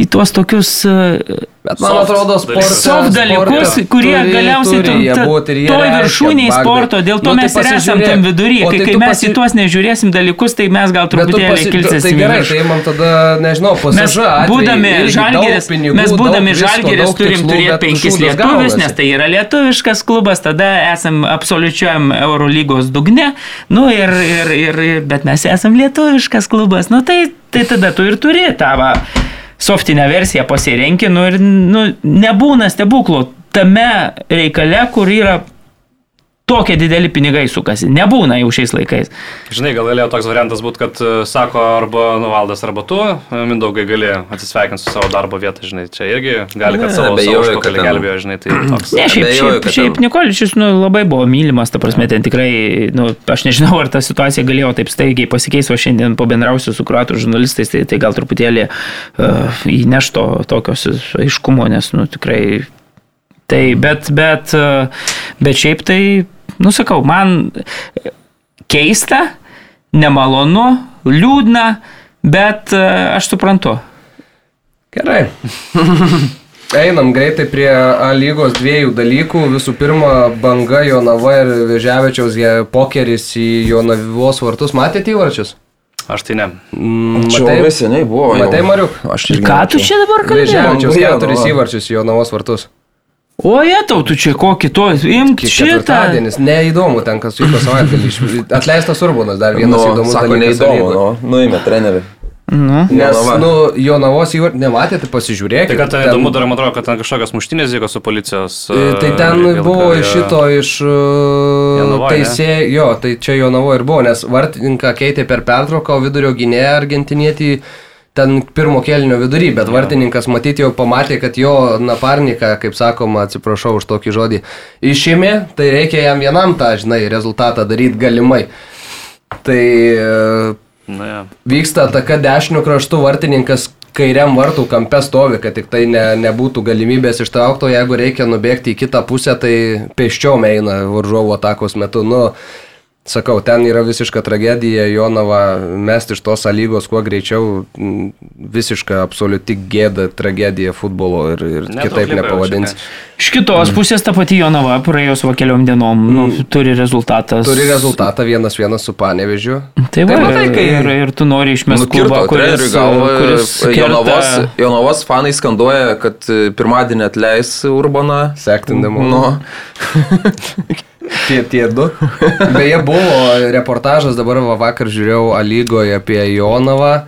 į tuos tokius uh, Bet man Soft atrodo, dalykus. sportas. soft dalykus, kurie turi- galiausiai turi tu- jie ta- toj reiškia, viršūniai Bagdai. sporto, dėl to Nu, tai mes ir esam tam vidury, kai, tai kai mes pasi- į tuos nežiūrėsim dalykus, tai mes gal truputėlį pasi... kilsėsim. Tai gerai, tai man tada, nežinau, Mes pasiža. būdami žalgeris, mes būdami žalgeris turim turėti penkis lietuvius, nes tai yra lietuviškas klubas, tada esam absoliučiam Eurolygos dugne, nu ir, ir, ir, ir, bet mes esam lietuviškas klubas, nu tai, tai tada tu ir turi tą va, softinę versiją pasirenki, nu ir nu, nebūna stebuklų tame reikale, kur yra tokie dideli pinigai sukasi. Nebūna jau šiais laikais. Žinai, gal galėjo toks variantas būti, kad e, sako arba nuvaldas, arba tu, e, Mindaugai gali atsisveikinti su savo darbo vietą, žinai, čia irgi gali, kad Ne, savo abejoju, savo kad gelbėjo, žinai, tai toks. Ne, šiaip, Abejoju, šiaip, šiaip ten- Nikoličius nu, labai buvo mylimas, ta prasme, ten tikrai, nu, aš nežinau, ar ta situacija galėjo taip staigiai pasikeisti, o šiandien pabendrausiu su kruatų žurnalistais, tai, tai gal truputėlį uh, įnešto tokios aiškumo, nes, nu, tikrai. Tai, bet, bet, bet šiaip tai, nusakau, man keista, nemalonu, liūdna, bet uh, aš suprantu. Gerai. Einam greitai prie A lygos dviejų dalykų. Visų pirma, banga Jonava ir Vežiavečiaus jie pokeris į Jonavos vartus. Matėte įvarčius? Aš tai ne. Mm, Čia labai seniai buvo. jau. Matai, Mariuk? Aš irgi Ką tu čia dabar kalbėjai? Vežiavečiaus Banga keturis įvarčius į Jonavos vartus. O jie tau, tu čia kokį to, imk šitą. Ketvirtadienis. Neįdomu ten, kas vyko savaitgalį. Atleistas Urbanas dar vienas Nu, įdomus sako, dalykas. neįdomu, nu, nuėmė trenerių. Nu. Nes, nu, Jonavos įvarčius nematėte, pasižiūrėkite. Tai kad tai įdomu dar, man atrodo, kad ten kažkokios muštinės vyko su policijos. E, e, Tai ten reikal- buvo e, iš šito, iš uh, ne? teisėjų, jo, tai čia Jonavo ir buvo, nes vartininką keitė per pertrauką, o vidurio gynėją argentinietį ten pirmo kelnio vidury, bet vartininkas matyti jau pamatė, kad jo naparniką, kaip sakoma, atsiprašau už tokį žodį, išėmė, tai reikia jam vienam tą, žinai, rezultatą daryti galimai. Tai e, Na, ja. vyksta ataka dešinių kraštų vartininkas kairiam vartų kampe stovi, kad tik tai ne, nebūtų galimybės ištraukto, jeigu reikia nubėgti į kitą pusę, tai pėsčiom eina varžovo atakos metu. Nu, Sakau, ten yra visiška tragedija, Jonava mesti iš tos lygos kuo greičiau, visiška absoliuti gėda, tragedija futbolo ir, ir Nedaug kitaip čia, Iš kitos pusės ta pati Jonava praėjus va keliom dienom nu, turi rezultatas. Turi rezultatą vienas vienas su Panevežiu. Tai va, Tai matai, kai ir, ir tu nori išmesti Nukirto klubą, kuris, galvą. kuris Jonavos, kerta- Jonavos fanai skanduoja, kad e, pirmadienį atleis Urbaną. Sektindamu. Nu, Tie, tie du. Beje, buvo reportažas, dabar va, vakar žiūrėjau Alygoje apie Jonavą.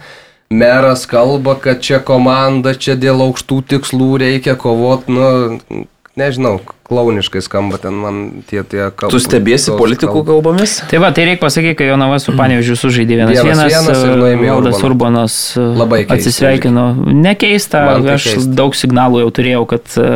Meras kalba, kad čia komanda, čia dėl aukštų tikslų reikia kovoti, nu, nežinau, klauniškai skamba ten man tie tie kalbos. tu stebėsi politikų kalbomis? Tai va, tai reikia pasakyti, kad Jonava su Panevižiu sužaidė vienas Vienas vienas, vienas ir nuėmė Valdas. Urbanas e, Labai keista atsisveikino. Nekeista, tai aš keista. daug signalų jau turėjau, kad uh,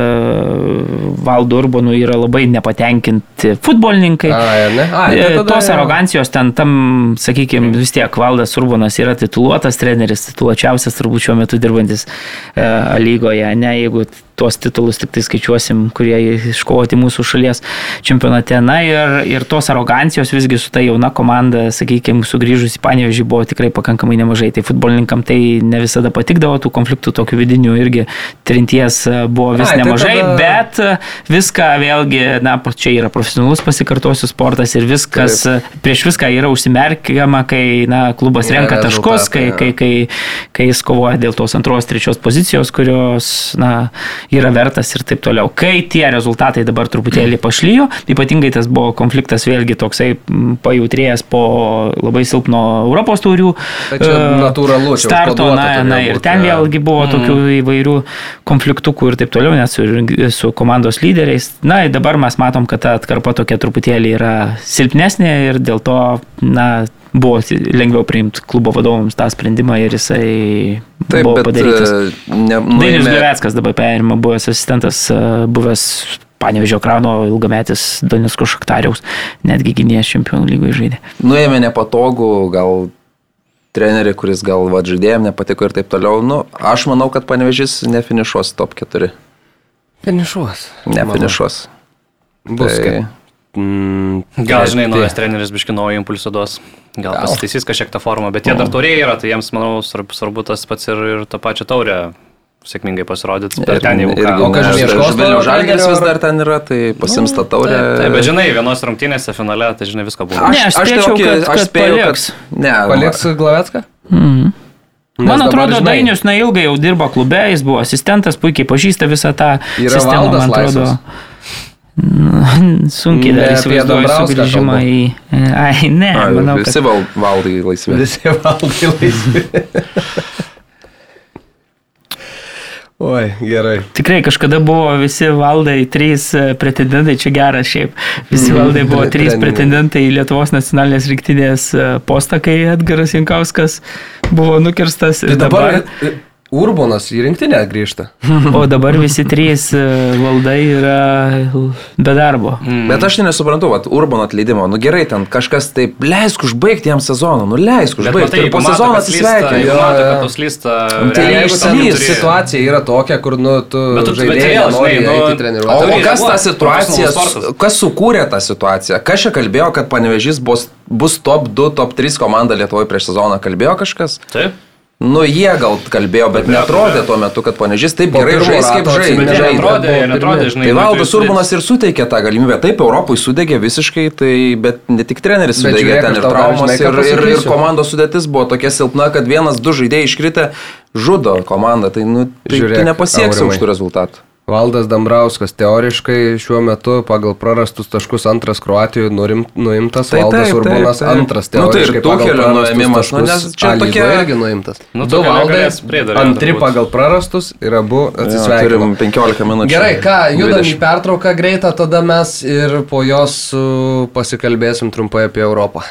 Valdo Urbanu yra labai nepatenkinti futbolininkai. A, ne? Ai, tai E, Tos jau. arogancijos ten tam, sakykime, vis tiek Valdas Urbanas yra tituluotas treneris, tituluočiausias turbūt šiuo metu dirbantis e, lygoje, ne jeigu tuos titulus tik tai skaičiuosim, kurie iškovoti mūsų šalies čempionate. Na ir, ir tos arogancijos visgi su ta jauna komanda, sakykime, sugrįžus į Panevežį buvo tikrai pakankamai nemažai. Tai futbolininkam tai ne visada patikdavo, tų konfliktų tokių vidinių irgi trinties e, buvo vis Ai, tai nemažai, tada- bet e, viską vėlgi, na, čia yra profesionalus pasikartosiu sportas ir viskas, prieš viską yra užsimerkiama, kai, na, klubas Yra renka taškus, kai, rezultatai, kai, kai, kai jis kovoja dėl tos antros, trečios pozicijos, kurios, na, yra vertas ir taip toliau. Kai tie rezultatai dabar truputėlį pašlyjo, ypatingai tas buvo konfliktas vėlgi toksai m, pajautrėjęs po labai silpno Europos taurių čia starto, na, na, ir ten vėlgi buvo tokių įvairių konfliktukų ir taip toliau, net su, su komandos lyderiais. Na, dabar mes matom, kad ta atkarpa tokia truputėlį yra silpnesnė ir dėl to, na, buvo lengviau priimti klubo vadovams tą sprendimą ir jisai Taip, buvo bet padarytas. e, ne, Dainis nuėmė- Gleveckas dabar perima, buvęs asistentas, e, buvęs Panevežio krano ilgametis Donetsko Šaktariaus, netgi gynėjas čempionų lygoje žaidė. nuėmė nepatogų, gal trenerį, kuris gal va, žaidėjim nepatiko ir taip toliau. Nu, aš manau, kad panevežys nefinišuos top 4. Finišuos. Nefinišuos. Bus. Tai- kaip- Mm, Gal, žinai, naujas treneris biški naują impulsą duos. Gal pasitaisys kažkiek tą formą, bet jie dar tauriai yra, tai jiems, manau, svarbu, tas pats ir, ir tą pačią taurę sėkmingai pasirodyti. Per ten jau ką. O kas ne, ieškos Vilniaus to žalgeris vis ar- dar ten yra, tai pasims tą taurę. Taip, bet žinai, vienos rungtynėse finale, tai žinai, visko būna. Ne, aš spėčiau, kad- kad spėju, paliks. Ne, Paliks Glavecką? Mhm. Nes Man dabar, atrodo, žinai, Dainius na ilgai jau dirbo klube, jis buvo asistentas, puikiai pažįsta visą tą Yra sistemą, Valdas man atrodo. laisvas. Mm, Sunkiai dar įsivaizduoju sugrįžimą į... Ai, ne, A, manau, visi kad... val, valdai laisvi. Visi valdai laisvi. Oi, gerai. Tikrai kažkada buvo visi valdai trys e, pretendentai, čia geras šiaip. Visi valdai buvo trys pretendentai į Lietuvos nacionalinės rinktinės e, postą, kai Edgaras Jankauskas buvo nukirstas. Ir dabar dabar, Urbonas į rinktinę grįžta. o dabar visi trys e, valdai yra be darbo. Bet aš tai nesuprantu, vat, Urban atleidimo, nu gerai, ten kažkas taip, leisk užbaigti jam sezoną, nu leisk Bet užbaigti. Ir po sezono atsisveikinti. tau slysta... Tai Jeigu ten turi- situacija yra tokia, kur nu, tu, Bet tu- bet žaidėjai vėl, nenori žinai, nu, eiti O treniruotę. Turi kas tą situaciją, kas sukūrė tą situaciją? Kas čia kalbėjo, kad panevežys bus, bus top 2, top 3 komanda Lietuvoje prieš sezoną? Kalbėjo kažkas? Taip. Nu, jie gal kalbėjo, bet Kalbėjo, netrodė tuo metu, kad panevežys taip gerai žais, kaip žaidė. Bet jie Žaidė, netrodė, netrodė, žinai. Tai nu, Valdas tu- Urbanas ir suteikė tą galimybę. Taip, Europai sudegė visiškai, tai, bet ne tik treneris sudegė ten ir traumos, ir, ir, ir komandos sudėtis buvo tokia silpna, kad vienas, du žaidėjai iškritę žudo komandą. Tai, nu, tai nepasieksi Aurimai. aukštų rezultatų. Valdas Dambrauskas teoriškai šiuo metu pagal prarastus taškus antras Kroatijoje nuimtas, Taip, Valdas taip, Urbonas taip, taip. antras Nu, tai teoriškai pagal prarastus nuėmimas, nu, taškus. nes čia tokia- irgi nuimtas. Nu, Du dar antri pagal prarastus ir abu Jo, atsisveikino. Turim 15 minučių. Gerai, ką, judam į 20. pertrauką greitą, tada mes ir po jos uh, pasikalbėsim trumpai apie Europą.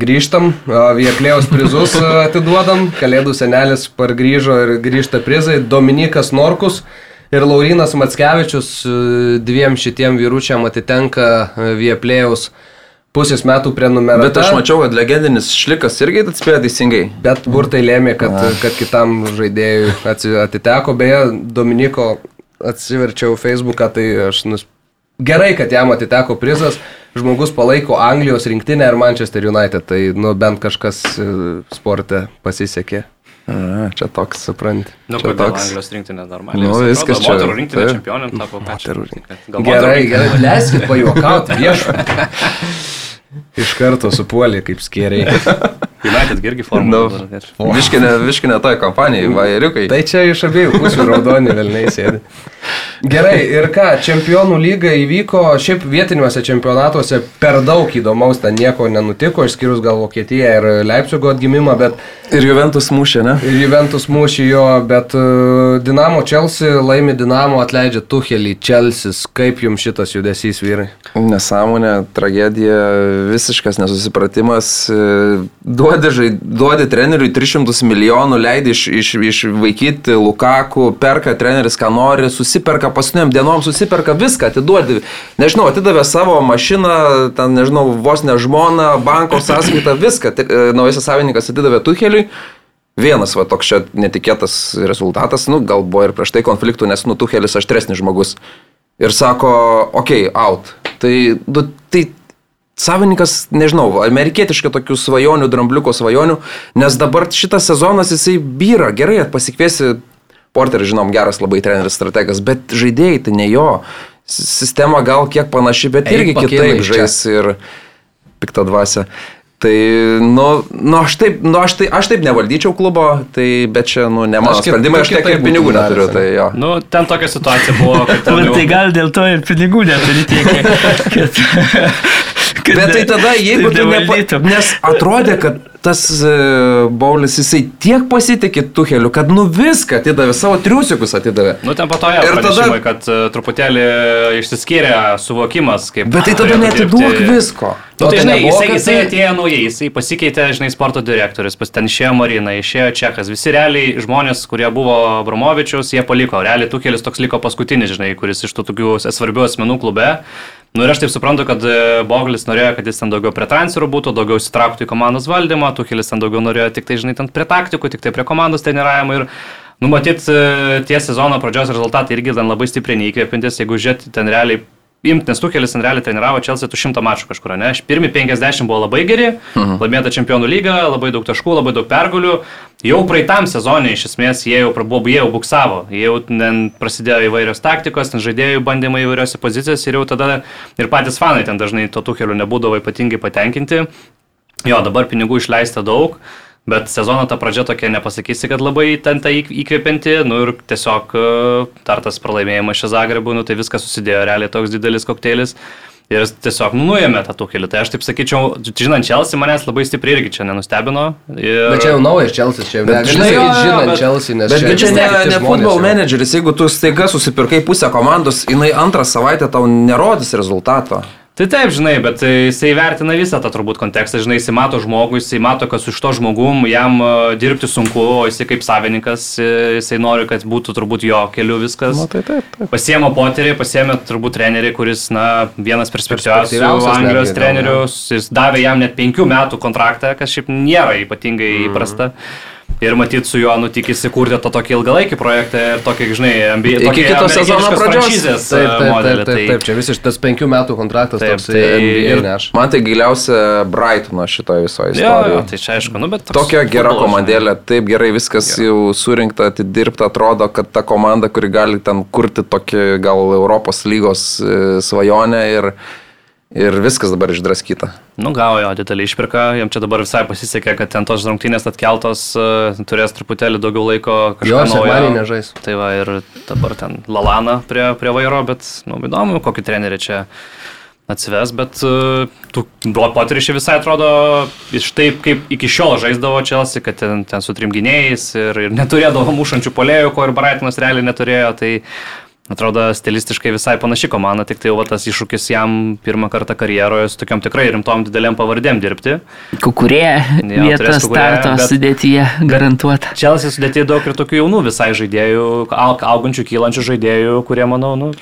Grįžtam, Vieklėjos prizus atiduodam, Kalėdų senelis pargrįžo ir grįžta prizai, Dominikas Norkus ir Laurinas Matskevičius dviem šitiem vyručiam atitenka Vieklėjos pusės metų prenumerata. Bet aš mačiau, kad legendinis šlikas irgi atspėjo teisingai. Bet burtai lėmė, kad, kad kitam žaidėjui atiteko. Beje, Dominiko atsiverčiau Facebooką, tai aš nus... gerai, kad jam atiteko prizas. Žmogus palaiko Anglijos rinktinę ir Manchester United, tai nu, bent kažkas e, sporte pasisekė. A, čia toks, supranti. Nu, čia toks. Anglijos rinktinė normaliai? Nu, viskas čia. Moterų rinktinė čempionė tapo Moterų rinktinė. Gerai, gerai, leiskit pajuokauti viešą. Iš karto supuolė kaip skėriai. United irgi formą. No, viškinė, viškinė toj kompanijai, vairiukai. Tai čia iš abiejų pusių raudoni velniai sėdi. Gerai, ir ką, čempionų lyga įvyko, šiaip vietiniuose čempionatuose per daug įdomaus, ten nieko nenutiko, išskyrus gal Vokietiją ir Leipzigo atgimimą, bet... Ir Juventus mušė, ne? Ir Juventus mušė jo, bet uh, Dinamo Chelsea laimi Dinamo, atleidžia Tuhelį, Chelsea, kaip jums šitas judesys vyrai? Nesąmonė, tragedija, visiškas nesusipratimas. Duodi, žai, duodi treneriui 300 milijonų, leidi iš, iš, išvaikyti Lukaku, perka treneris, ką nori, susiperka paskutiniam dienom, susiperka viską, atiduodi. Nežinau, atidavė savo mašiną, ten, nežinau, vos ne žmoną, banko sąskaitą, viską. Naujasis savininkas atidavė Tuheliui. Vienas va toks čia netikėtas rezultatas, nu gal buvo ir prieš tai konfliktų, nes nu Tuhelis aštresnis žmogus. Ir sako, okei, okay, out. Tai, du, tai savininkas, nežinau, amerikietiška tokių svajonių, drambliuko svajonių, nes dabar šitas sezonas jisai vyra, gerai, pasikviesi Porteris, žinom, geras labai treneris strategas, bet žaidėjai tai ne jo. Sistema gal kiek panaši, bet Eik irgi kitaip žais ir piktą dvasę. Tai, nu, nu, aš, taip, nu aš, tai, aš taip nevaldyčiau klubo, tai, bet čia, nu, ne mano sprendimai, aš tiek ir pinigų neturiu. Tai, jo. nu, ten tokia situacija buvo, kad... Ten jau... tai gal dėl to ir pinigų neturi tiek. Kad... Kad bet tai tada, jeigu tu nepa... Nes atrodė, kad tas uh, Baulis, jisai tiek pasitikė Tuheliu, kad nu viską atidavė, savo triusikus atidavė. Nu ten patoja ir tada, kad uh, truputėlį išsiskyrė suvokimas, kaip... Bet tai tada netiduok dirbti... visko. Nu, tai, žinai, jisai, jisai atėjo naujai, jisai pasikeitė, žinai, sporto direktorius, pas ten išėjo Marina, išėjo Čekas, visi realiai žmonės, kurie buvo Abramovičius, jie paliko, realiai Tuhelis toks liko paskutinis, žinai, kuris iš tų tokių svarbių asmenų klube. Nu ir aš taip suprantu, kad Boglis norėjo, kad jis ten daugiau prie transferų būtų, daugiau įsitrauktų į komandos valdymą, Tuhelis ten daugiau norėjo tik tai, žinai, ten prie taktikų, tik tai prie komandos treniravimo ir Nu, matyt, tie sezono pradžios rezultatai irgi ten labai stipriai neįkvėpintis, jeigu žiūrėti ten realiai imti, nes Tukelis ant realiai treniravo Čelsi tu šimtą mačų kažkur, ne? Pirmi 50 buvo labai geri, mhm. laimėta čempionų lyga, labai daug taškų, labai daug pergalių. Jau praeitam sezonui iš esmės jie jau, buvo, jie jau buksavo, jie jau prasidėjo įvairios taktikos, žaidėjų bandymai įvairiose pozicijose ir jau tada ir patys fanai ten dažnai to Tukeliu nebūdavo ypatingai patenkinti. Jo, dabar pinigų išleista daug. Bet sezono ta pradžia tokia nepasakysi, kad labai ten tai įkvepianti, nu ir tiesiog e, dar tas pralaimėjimas čia Zagrebų, nu tai viskas susidėjo realiai toks didelis kokteilis. Ir tiesiog nu, nuėmė tą tukelį. Tai aš taip sakyčiau, žinant Čelsi, manęs labai stipriai irgi čia nenustebino. Ir... Bet čia jau naujas Čelsis, čia jau bet, žinai, jo, žinant Čelsi, nes bet, čia, bet čia ne, ne futbol menedžeris, jeigu tu staiga susipirkai pusę komandos, jinai antrą savaitę tau nerodys rezultato. Tai taip, žinai, bet jisai vertina visą tą turbūt kontekstą, žinai, jisai mato žmogų, jisai mato, kad su šito žmogum jam e, dirbti sunku, o jisai kaip savininkas, e, jisai nori, kad būtų turbūt jo keliu viskas. Na, tai taip, taip. Pasiemo poterį, pasiemė turbūt trenerį, kuris, na, vienas perspektyviausių Anglijos trenerių, jis davė jam net penkių metų kontraktą, kas šiaip nėra ypatingai mm. įprasta. Ir matyt, su juo nutikisi kurti tą tokį ilgalaikį projektą ir tokį, žinai, ambicijų. Iki kito sezono pradžios. Taip, taip, taip, taip, taip, čia visiškai tas penkių metų kontraktas taip, toks. Tai, ir neš. Man tai giliausia Brightono šitoje visoje istorijoje. Ja, tai čia aišku, nu bet. Tokia gera komandėlė, taip gerai viskas ja. jau surinkta, atidirbta, atrodo, kad ta komanda, kuri gali ten kurti tokį gal Europos lygos e, svajonę ir Ir viskas dabar išdraskyta. Nu, gavo jo didelį išpirką, jam čia dabar visai pasisekė, kad ten tos rungtynės atkeltos, uh, turės truputėlį daugiau laiko kažką naujo. nežais. Tai va ir dabar ten Lalana prie, prie vairo, bet, nu, įdomu, kokį trenerį čia atsives, bet uh, tu Poterį šį visai atrodo iš taip, kaip iki šiol žaisdavo Čelsi, kad ten, ten su trim gynėjais ir, ir neturėdavo mušančių polėjų, ko ir Brightonas realiai neturėjo. Tai Atrodo, stilistiškai visai panaši komanda, tik tai jau tas iššūkis jam pirmą kartą karjeroje su tokiam tikrai rimtom dideliam pavardėm dirbti. Kukurė Jo, Kukurė, starto bet- sudėtyje garantuota. Čelsi sudėti daug ir tokių jaunų visai žaidėjų, au- augančių, kylančių žaidėjų, kurie, manau, nu,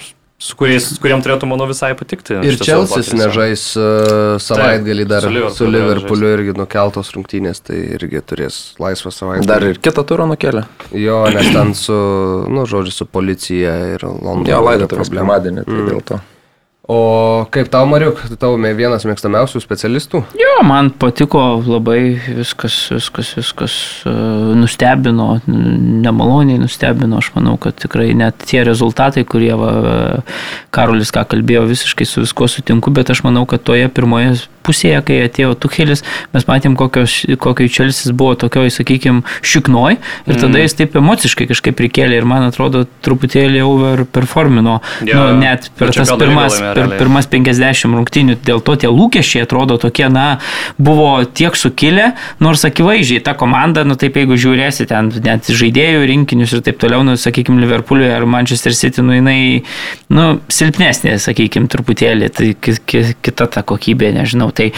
su kuriais, kuriem turėtų, manau, visai patikti. Ir Čelsis nežais uh, savaitgalį dar su su Liverpooliu irgi nukeltos rungtynės, tai irgi turės laisvą savaitgalį. Dar ir kitą turą nukėlė. Jo, nes ten su, nu, žodžiu, su policija ir Londono. Jo, laidotuvės problema. pirmadienį, tai dėl to. O kaip tau, Mariuk, tau mė- vienas mėgstamiausių specialistų? Jo, man patiko labai viskas, viskas, viskas e, nustebino, nemaloniai nustebino. Aš manau, kad tikrai net tie rezultatai, kurie va, e, Karolis ką kalbėjo, visiškai su viskuo sutinku, bet aš manau, kad toje pirmoje pusėje, kai atėjo Tuchelis, mes matėm, kokio Čelsis buvo tokioj, sakykime, šiknoj ir tada mm. jis taip emociškai kažkaip prikėlė ir man atrodo truputėlį overperformino. Jo, nu, net per nu, čia tas pirmas, laimėjo per, realiai. pirmas 50 rungtynių, dėl to tie lūkesčiai atrodo tokie, na, buvo tiek sukilę, nors akivaizdžiai ta komanda, nu taip jeigu žiūrėsi ten net žaidėjų rinkinius ir taip toliau, nu, sakykime, Liverpool'ui ar Manchester City, nu, jinai, nu, silpnesnė, sakykime, truputėlį, tai ki, ki, kita ta kokybė, nežinau, tai,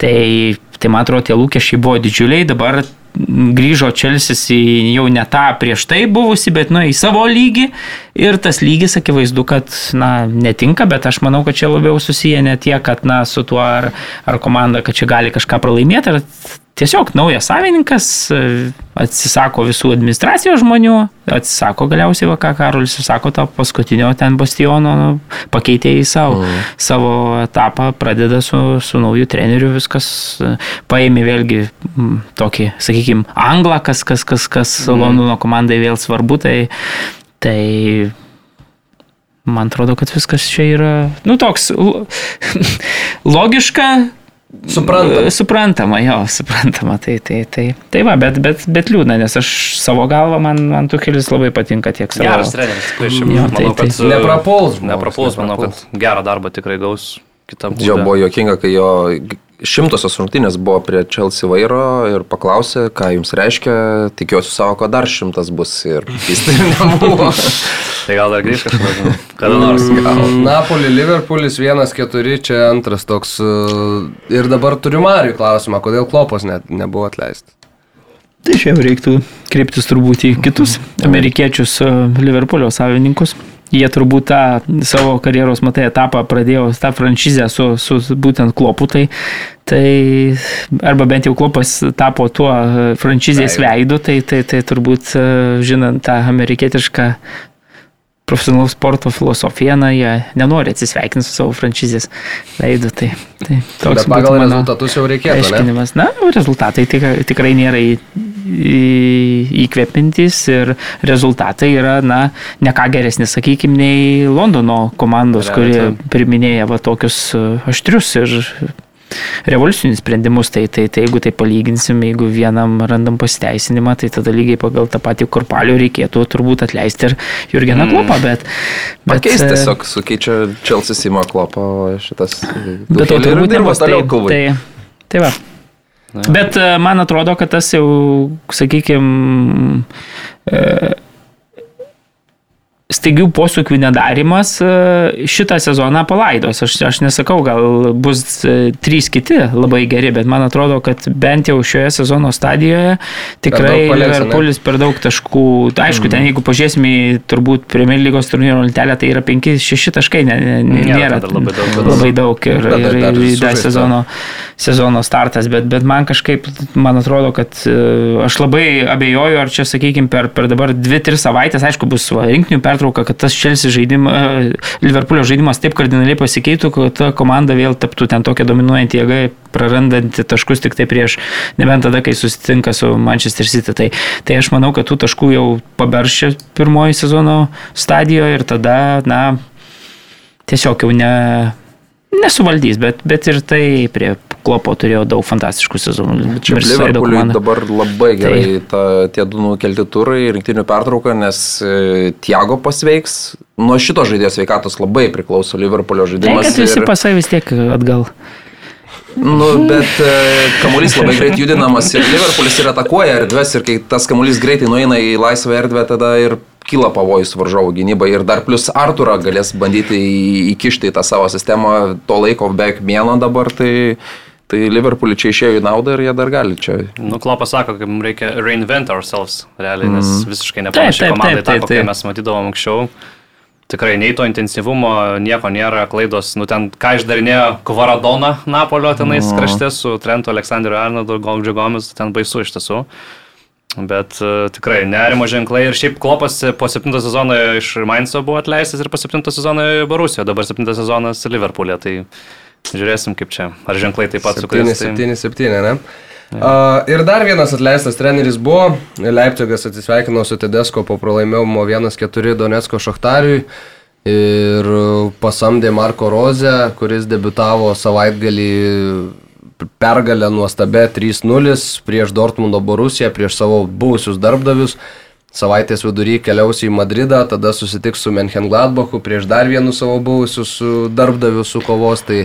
tai, tai man atrodo, tie lūkesčiai buvo didžiuliai, dabar grįžo Čelsis į jau ne tą prieš tai buvusi, bet nu, į savo lygį. Ir tas lygis akivaizdu, kad na, netinka, bet aš manau, kad čia labiau susiję ne tiek, kad na, su tuo ar, ar komanda, kad čia gali kažką pralaimėti, ar tiesiog naujas savininkas atsisako visų administracijos žmonių, atsisako galiausiai, va, ką Karolis sako, tą paskutinio ten bastiono nu, pakeitė į savo, mm. savo etapą, pradeda su, su nauju treneriu viskas, paėmė vėlgi m, tokį, sakykime, anglą, kas, kas, kas, kas mm. Londono komandai vėl svarbu, tai, tai man atrodo, kad viskas čia yra, nu, toks lo- logiška, Suprantama. Suprantama, jo, suprantama. Tai, tai, tai, tai va, bet, bet, bet liūdna, nes aš savo galvą, man, man Tukelis labai patinka tiek savo. Geras treneris, tikrai manau, tai- kad... tai- Neprapuls žmogus, Neprapuls, manau, kad neprapuls. gerą darbą tikrai gaus kitam. Jo buvo juokinga, kai jo šimtosios rungtynės buvo prie Chelsea vairo ir paklausė, ką jums reiškia, tikiuosi savo, kad dar šimtas bus ir jis tai nebuvo. Tai gal dar grįž kažkada, žinau, kada nors. Mm, Napoli, Liverpoolis 1-4, čia antras toks. uh, Ir dabar turiu Mariui klausimą, kodėl Klopas net nebuvo atleistas. Tai čia reiktų kreiptis turbūt į kitus amerikiečius e, Liverpoolio savininkus. Jie turbūt tą savo karjeros, matai, etapą pradėjo tą franšizę su, su būtent klopu, tai, tai arba bent jau klopas tapo tuo e, franšizės veidu, tai, tai, tai turbūt e, žinant tą amerikietišką profesionalaus sporto filosofiją, na, jie nenori atsisveikinti su savo franšizės veidu. Tai, tai toks Bet pagal rezultatus jau reikėtų, aiškinimas. Na, rezultatai tik, tikrai nėra į, į, įkvepintis ir rezultatai yra, na, ne ką geresni, sakykime, nei Londono komandos, kurie priminėja va tokius e, aštrius ir revoliucinius sprendimus, tai, tai, tai jeigu tai palyginsim, jeigu vienam randam pasiteisinimą, tai tada lygiai pagal tą patį kurpalių reikėtų turbūt atleisti ir Jurgeną mm. Klopą, bet... bet Pakeisti e, tiesiog, sukeičia Chelsea Simo klopą, o šitas... Bet to turbūt nebus. toliau kovai. tai, tai va. Bet e, man atrodo, kad tas jau, sakykime, staigių posūkių nedarimas e, šitą sezoną palaidos. Aš, aš nesakau, gal bus e, trys kiti labai geri, bet man atrodo, kad bent jau šioje sezono stadijoje tikrai? Liverpoolis per daug taškų. Aišku, ten jeigu pažiūrėsime į turbūt Premier lygos turnyro lentelę, tai yra 5-6 taškai, ne, ne, Nėra nėra dar labai daug, labai daug ir, ir, dar- ir, dar ir dar sužaista. Sezono, startas, bet, bet man kažkaip, man atrodo, kad e, aš labai abejoju, ar čia, sakykime, per, per dabar 2-3 savaitės, aišku, bus va, rinkinių pertrauka, kad tas Chelsea žaidimas, Liverpoolio žaidimas taip kardinaliai pasikeitų, kad ta komanda vėl taptų ten tokia dominuojanti jėga, prarandanti taškus tik tai prieš, nebent tada, kai susitinka su Manchester City. Tai, tai aš manau, kad tų taškų jau paberšė pirmoji sezono stadijoje ir tada, na, tiesiog jau ne, nesuvaldys, bet, bet ir tai prie klopo turėjo daug fantastiškų sezonų. Čia komanda. dabar labai gerai ta, tie du nukelti turai, rinktinių pertrauka, nes e, Tiago pasveiks. Nuo šito žaidėjo sveikatos labai priklauso Liverpoolio Tai, žaidimas. kad visi ir- pasai vis tiek atgal. Nu, bet e, kamuolys labai greit judinamas ir Liverpoolis ir atakuoja erdves ir kai tas kamuolys greitai nueina į laisvą erdvę, tada ir kyla pavojus varžovų gynybai ir dar plus Arturą galės bandyti įkišti į tą savo sistemą, to laiko beveik mėno dabar, tai, tai Liverpoolį čia išėjo į naudą ir jie dar gali čia. Nu, Klopas sako, kad mums reikia reinvent ourselves, realiai, nes Mhm. visiškai nepanašiai komandai tą, kokią mes matydavom anksčiau. Tikrai nei to intensyvumo, nieko nėra, klaidos, nu ten ką išdarinėjo Kvaradona Napolio tenais Mhm. krašte su Trentu Aleksandriu Arnoldu, Goldžio Gomis, ten baisu iš tiesų. Bet uh, tikrai nerimo ženklai ir šiaip klopas po septinto sezono iš Mainzo buvo atleistas ir po septinto sezono Barusijo, dabar septintas sezonas Liverpoolė, tai žiūrėsim kaip čia, ar ženklai taip pat 7, sukris. Tai... 7, 7, ne? Uh, ir dar vienas atleistas treneris buvo, Leipzigas atsisveikino su Tedesko po pralaimėjimo 1-4 Donetsko Šachtariui ir pasamdė Marko Rozę, kuris debitavo savaitgalį pergalę nuostabę 3-0 prieš Dortmundo Borusiją, prieš savo buvusius darbdavius. Savaitės vidury keliaus į Madridą, tada susitiks su Menchengladbachu prieš dar vienu savo buvusius darbdaviu su kovos. Tai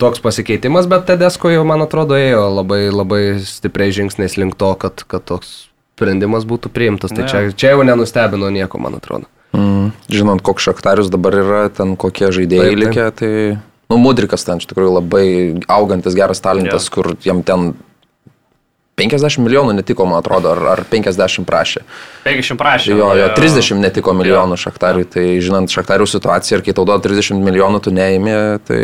toks pasikeitimas, bet Tedesko jau, man atrodo, ėjo labai, labai stipriai žingsniais link to, kad, kad toks sprendimas būtų priimtas. Tai Ne. čia, čia jau nenustebino nieko, man atrodo. Mm. Žinant, koks šaktarius dabar yra, ten kokie žaidėjai Taip, taip. likę, tai... Nu, Mudrikas ten iš tikrųjų labai augantis geras talentas, Jo. kur jam ten 50 milijonų netiko, man atrodo, ar, ar 50 prašė. 50 prašė. Jo, jo, jie- 30 netiko milijonų šaktariui, tai žinant šaktarių situaciją ir kai tau duoda 30 milijonų, tu neimi, tai,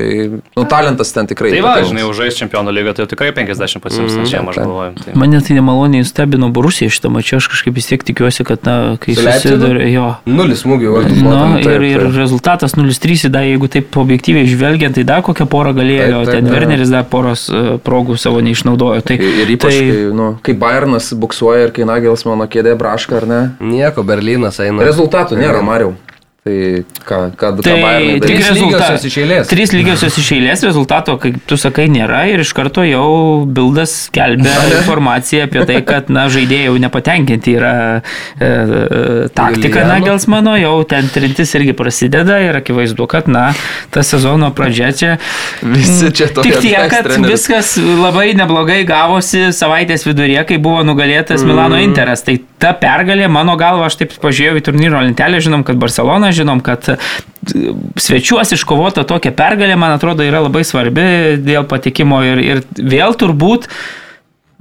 nu, talentas ten tikrai. Tai va, žinai, užžais čempionų lygą, tai jau tikrai 50 pasims, mm, čia aš galvoju. Tai. Mane tai nemaloniai stebino Borusija šitą mačią, aš kažkaip vis tiek tikiuosi, kad, na, kai susiduria, jo. Nulis smūgių vartų. Na, taip, ir, ir rezultatas 0-3, dar jeigu taip objektyviai žvelgiant, tai dar kokią porą galėjo, Taip, taip, ten. Werneris dar poros e, progų savo neišnaudojo. Tai, Ir, ir ypač, tai, nu, kai Bayernas buksuoja ir kai Nagelas mano kėdė braška, ar ne? Nieko, Berlynas eina. Rezultatų nėra, Mariau. Tai ką, ką, ką Tai Bayernai tik Trys darys? rezulta- lygiosios iš eilės. Trys lygiosios iš eilės rezultato, kaip tu sakai, nėra ir iš karto jau Bildas skelbia informaciją apie tai, kad na, žaidėjai jau nepatenkinti yra e, e, taktika. Nagelsmano, jau ten trintis irgi prasideda ir akivaizdu, kad na, ta sezono pradžia čia Visi čia tokie Tik tiek, kad trenerius. viskas labai neblogai gavosi savaitės viduryje, kai buvo nugalėtas Mhm. Milano Interas. Tai ta pergalė, mano galva, aš taip pažiūrėjau į turnyro lentelę, žinom, kad Barcelona, žinom, kad e, svečiuos iškovota tokia pergalė, man atrodo, yra labai svarbi dėl patikimo ir, ir vėl turbūt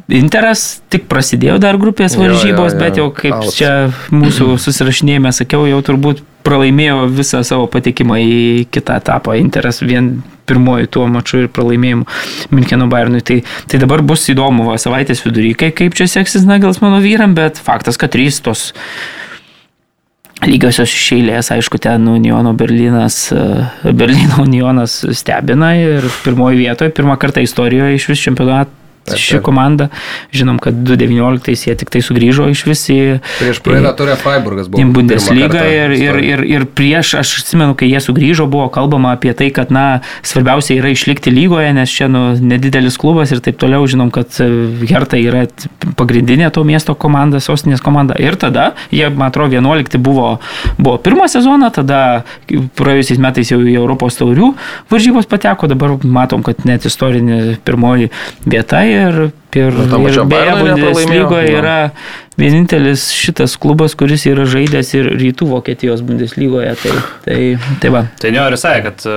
Interas tik prasidėjo dar grupės Jo, jo, varžybos, jo. bet jau kaip Out. čia mūsų susirašinėjime sakiau, jau turbūt pralaimėjo visą savo patekimą į kitą etapą. Interas vien pirmoji tuo maču ir pralaimėjimu Müncheno Bayernui. Tai, tai dabar bus įdomu va, savaitės vidury, kaip čia seksis Nagels mano vyram, bet faktas, kad trys tos lygiosios iš eilės, aišku, ten Uniono Berlynas, e, Berlyno Unionas stebina ir pirmoji vietoje, pirmą kartą istorijoje iš vis čempionato. Taip, Ši taip. komanda, žinom, kad 2019 jie tik tai sugrįžo iš visi Prieš praeitą turę Freiburgas buvo. Bundesliga ir, ir, ir, ir prieš, aš atsimenu, kai jie sugrįžo, buvo kalbama apie tai, kad, na, svarbiausia yra išlikti lygoje, nes čia, nu, nedidelis klubas ir taip toliau, žinom, kad e, Herta yra pagrindinė to miesto komanda, sostinės komanda. Ir tada, jie, man atrodo, 11 buvo, buvo pirmą sezoną, tada praėjusiais metais jau į Europos taurių varžybos pateko, dabar matom, kad net istorinė pirmoji vieta ir Ir, Nu, ir beje, Bundeslygoje yra vienintelis šitas klubas, kuris yra žaidęs ir rytų Vokietijos Bundeslygoje. Tai, tai, tai va. Tai ne, ir sakė, kad e,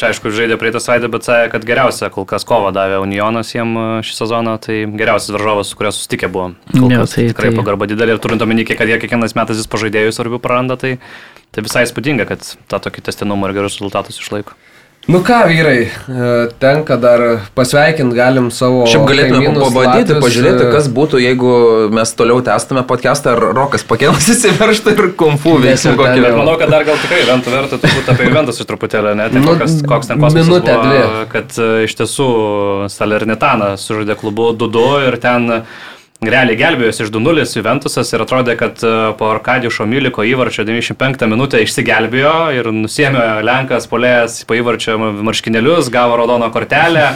čia aišku žaidė praeitą savaitę, bet sakė, kad geriausia kol kas kova davė Unionas jiem e, šį sezoną, tai geriausias varžovas, su kuriuo susitikę buvo. Kol Jo, kas tai- tikrai tai- pagarba didelė ir turint omeny, kad jie kiekvienais metais vis pažaidėjus svarbių praranda, tai, tai visai įspūdinga, kad tą tokį testinumą ir gerus rezultatus išlaiko. Nu ką, vyrai, e, tenka dar pasveikinti galim savo. Šiaip galėtume pabandyti, pažiūrėti, e, kas būtų, jeigu mes toliau tęstume podcastą, ar Rokas pakėlas įsiverštų ir kumfu Nes veiksmų kokį. Bet manau, kad dar gal tikrai Ventų verta turbūt apie Ventus iš truputėlį, ne? Tai Nu, kokias, koks ten kosmosas minutę, buvo, dvi. kad e, iš tiesų Salernitana sužaidė klubu 2-2 ir ten realiai gelbėjosi iš 2-0 Juventusas ir atrodė, kad e, po Arkadijušo Miliko įvarčio 95 minutę išsigelbėjo ir nusėmė Lenkas polėjas po įvarčio marškinėlius, gavo raudoną kortelę,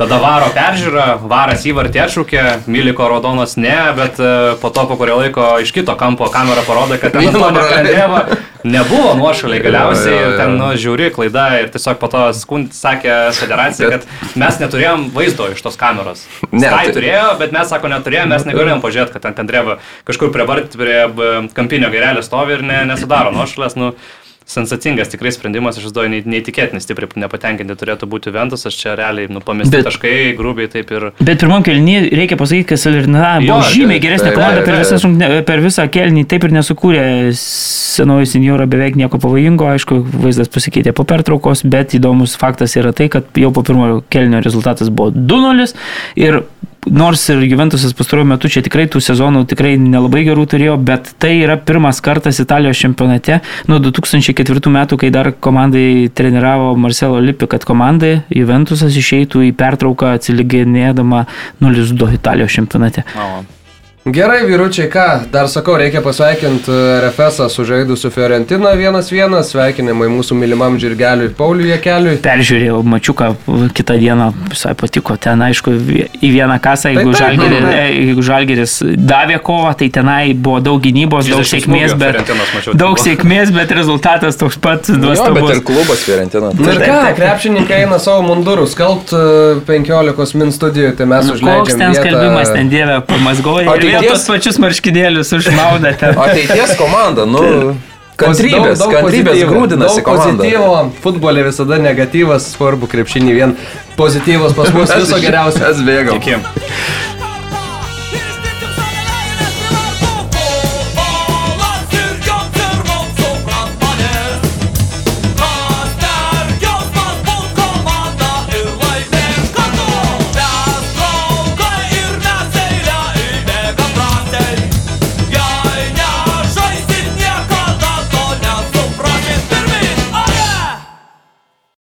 tada varo peržiūrą, varas įvartį atšūkė, Miliko raudonas ne, bet e, po to po kurio laiko iš kito kampo kamera parodė, kad ten praleido. Kandreva nebuvo nuošaliai galiausiai ir ten, nu, žiūri klaida ir tiesiog po to skund, sakė federacija, kad mes neturėjom vaizdo iš tos kameros. Ne, tai turėjo, bet mes, sako, neturėjom, mes negalėjom pažiūrėti, kad ten Pendreva kažkur prie, vart, prie kampinio gairelio stovi ir ne, nesudaro nuošalės. Nu, sensacingas tikrai sprendimas, aš žinau, neįtikėtinis, stipriai nepatenkinti turėtų būti Ventusas, čia realiai, nu, pamesti Bet- taškai, grubiai taip ir... Bet pirmam kelnį reikia pasakyti, kad Salernina buvo Jo, žymiai geresnė taip, komanda taip, per, visas, per visą kelnį, taip ir nesukūrė senoji senjora beveik nieko pavojingo, aišku, vaizdas pasikeitė po pertraukos, bet įdomus faktas yra tai, kad jau po pirmojo kelnio rezultatas buvo 2-0 ir nors ir Juventusas pastaruoju metu čia tikrai tų sezonų tikrai nelabai gerų turėjo, bet tai yra pirmas kartas Italijos čempionate nuo 2004 metų, kai dar komandai treniravo Marcelo Lipi, kad komandai Juventusas išeitų į pertrauką atsiliginėdama 0-2 Italijos čempionate. O, Gerai, vyručiai, ką, dar sakau, reikia pasveikinti RFS su žaidusiu Fiorentina 1-1, sveikinimai mūsų mylimam žirgeliui Pauliui Jekeliui. Peržiūrėjau mačiuką kitą dieną, visai patiko. Ten, aišku, į vieną kasą, jeigu, taip, žalgeris, taip. e, jeigu žalgeris davė kovą, tai tenai buvo daug gynybos, daug 30 sėkmės, bet, mačiau, daug buvo. sėkmės, bet rezultatas toks pat Jo, bet ir klubas Fiorentina. Na ir ką, krepšininkai eina savo mundurus, skalbt e, 15 min studijų, tai mes Nu, Koks užleidžiam. ten vietą- skalbimas, ten dievė, pamazgoja. Ateities- tos pačius marškinėlius užmaudate. Ateities komanda, nu. Kantrybės, Daug- daug kantrybės pozityvo, grūdinasi komanda. pozityvo, futbolė visada negatyvas, svarbu krepšinį vien pozityvas pas mus viso geriausio. Mes bėgam. Iki.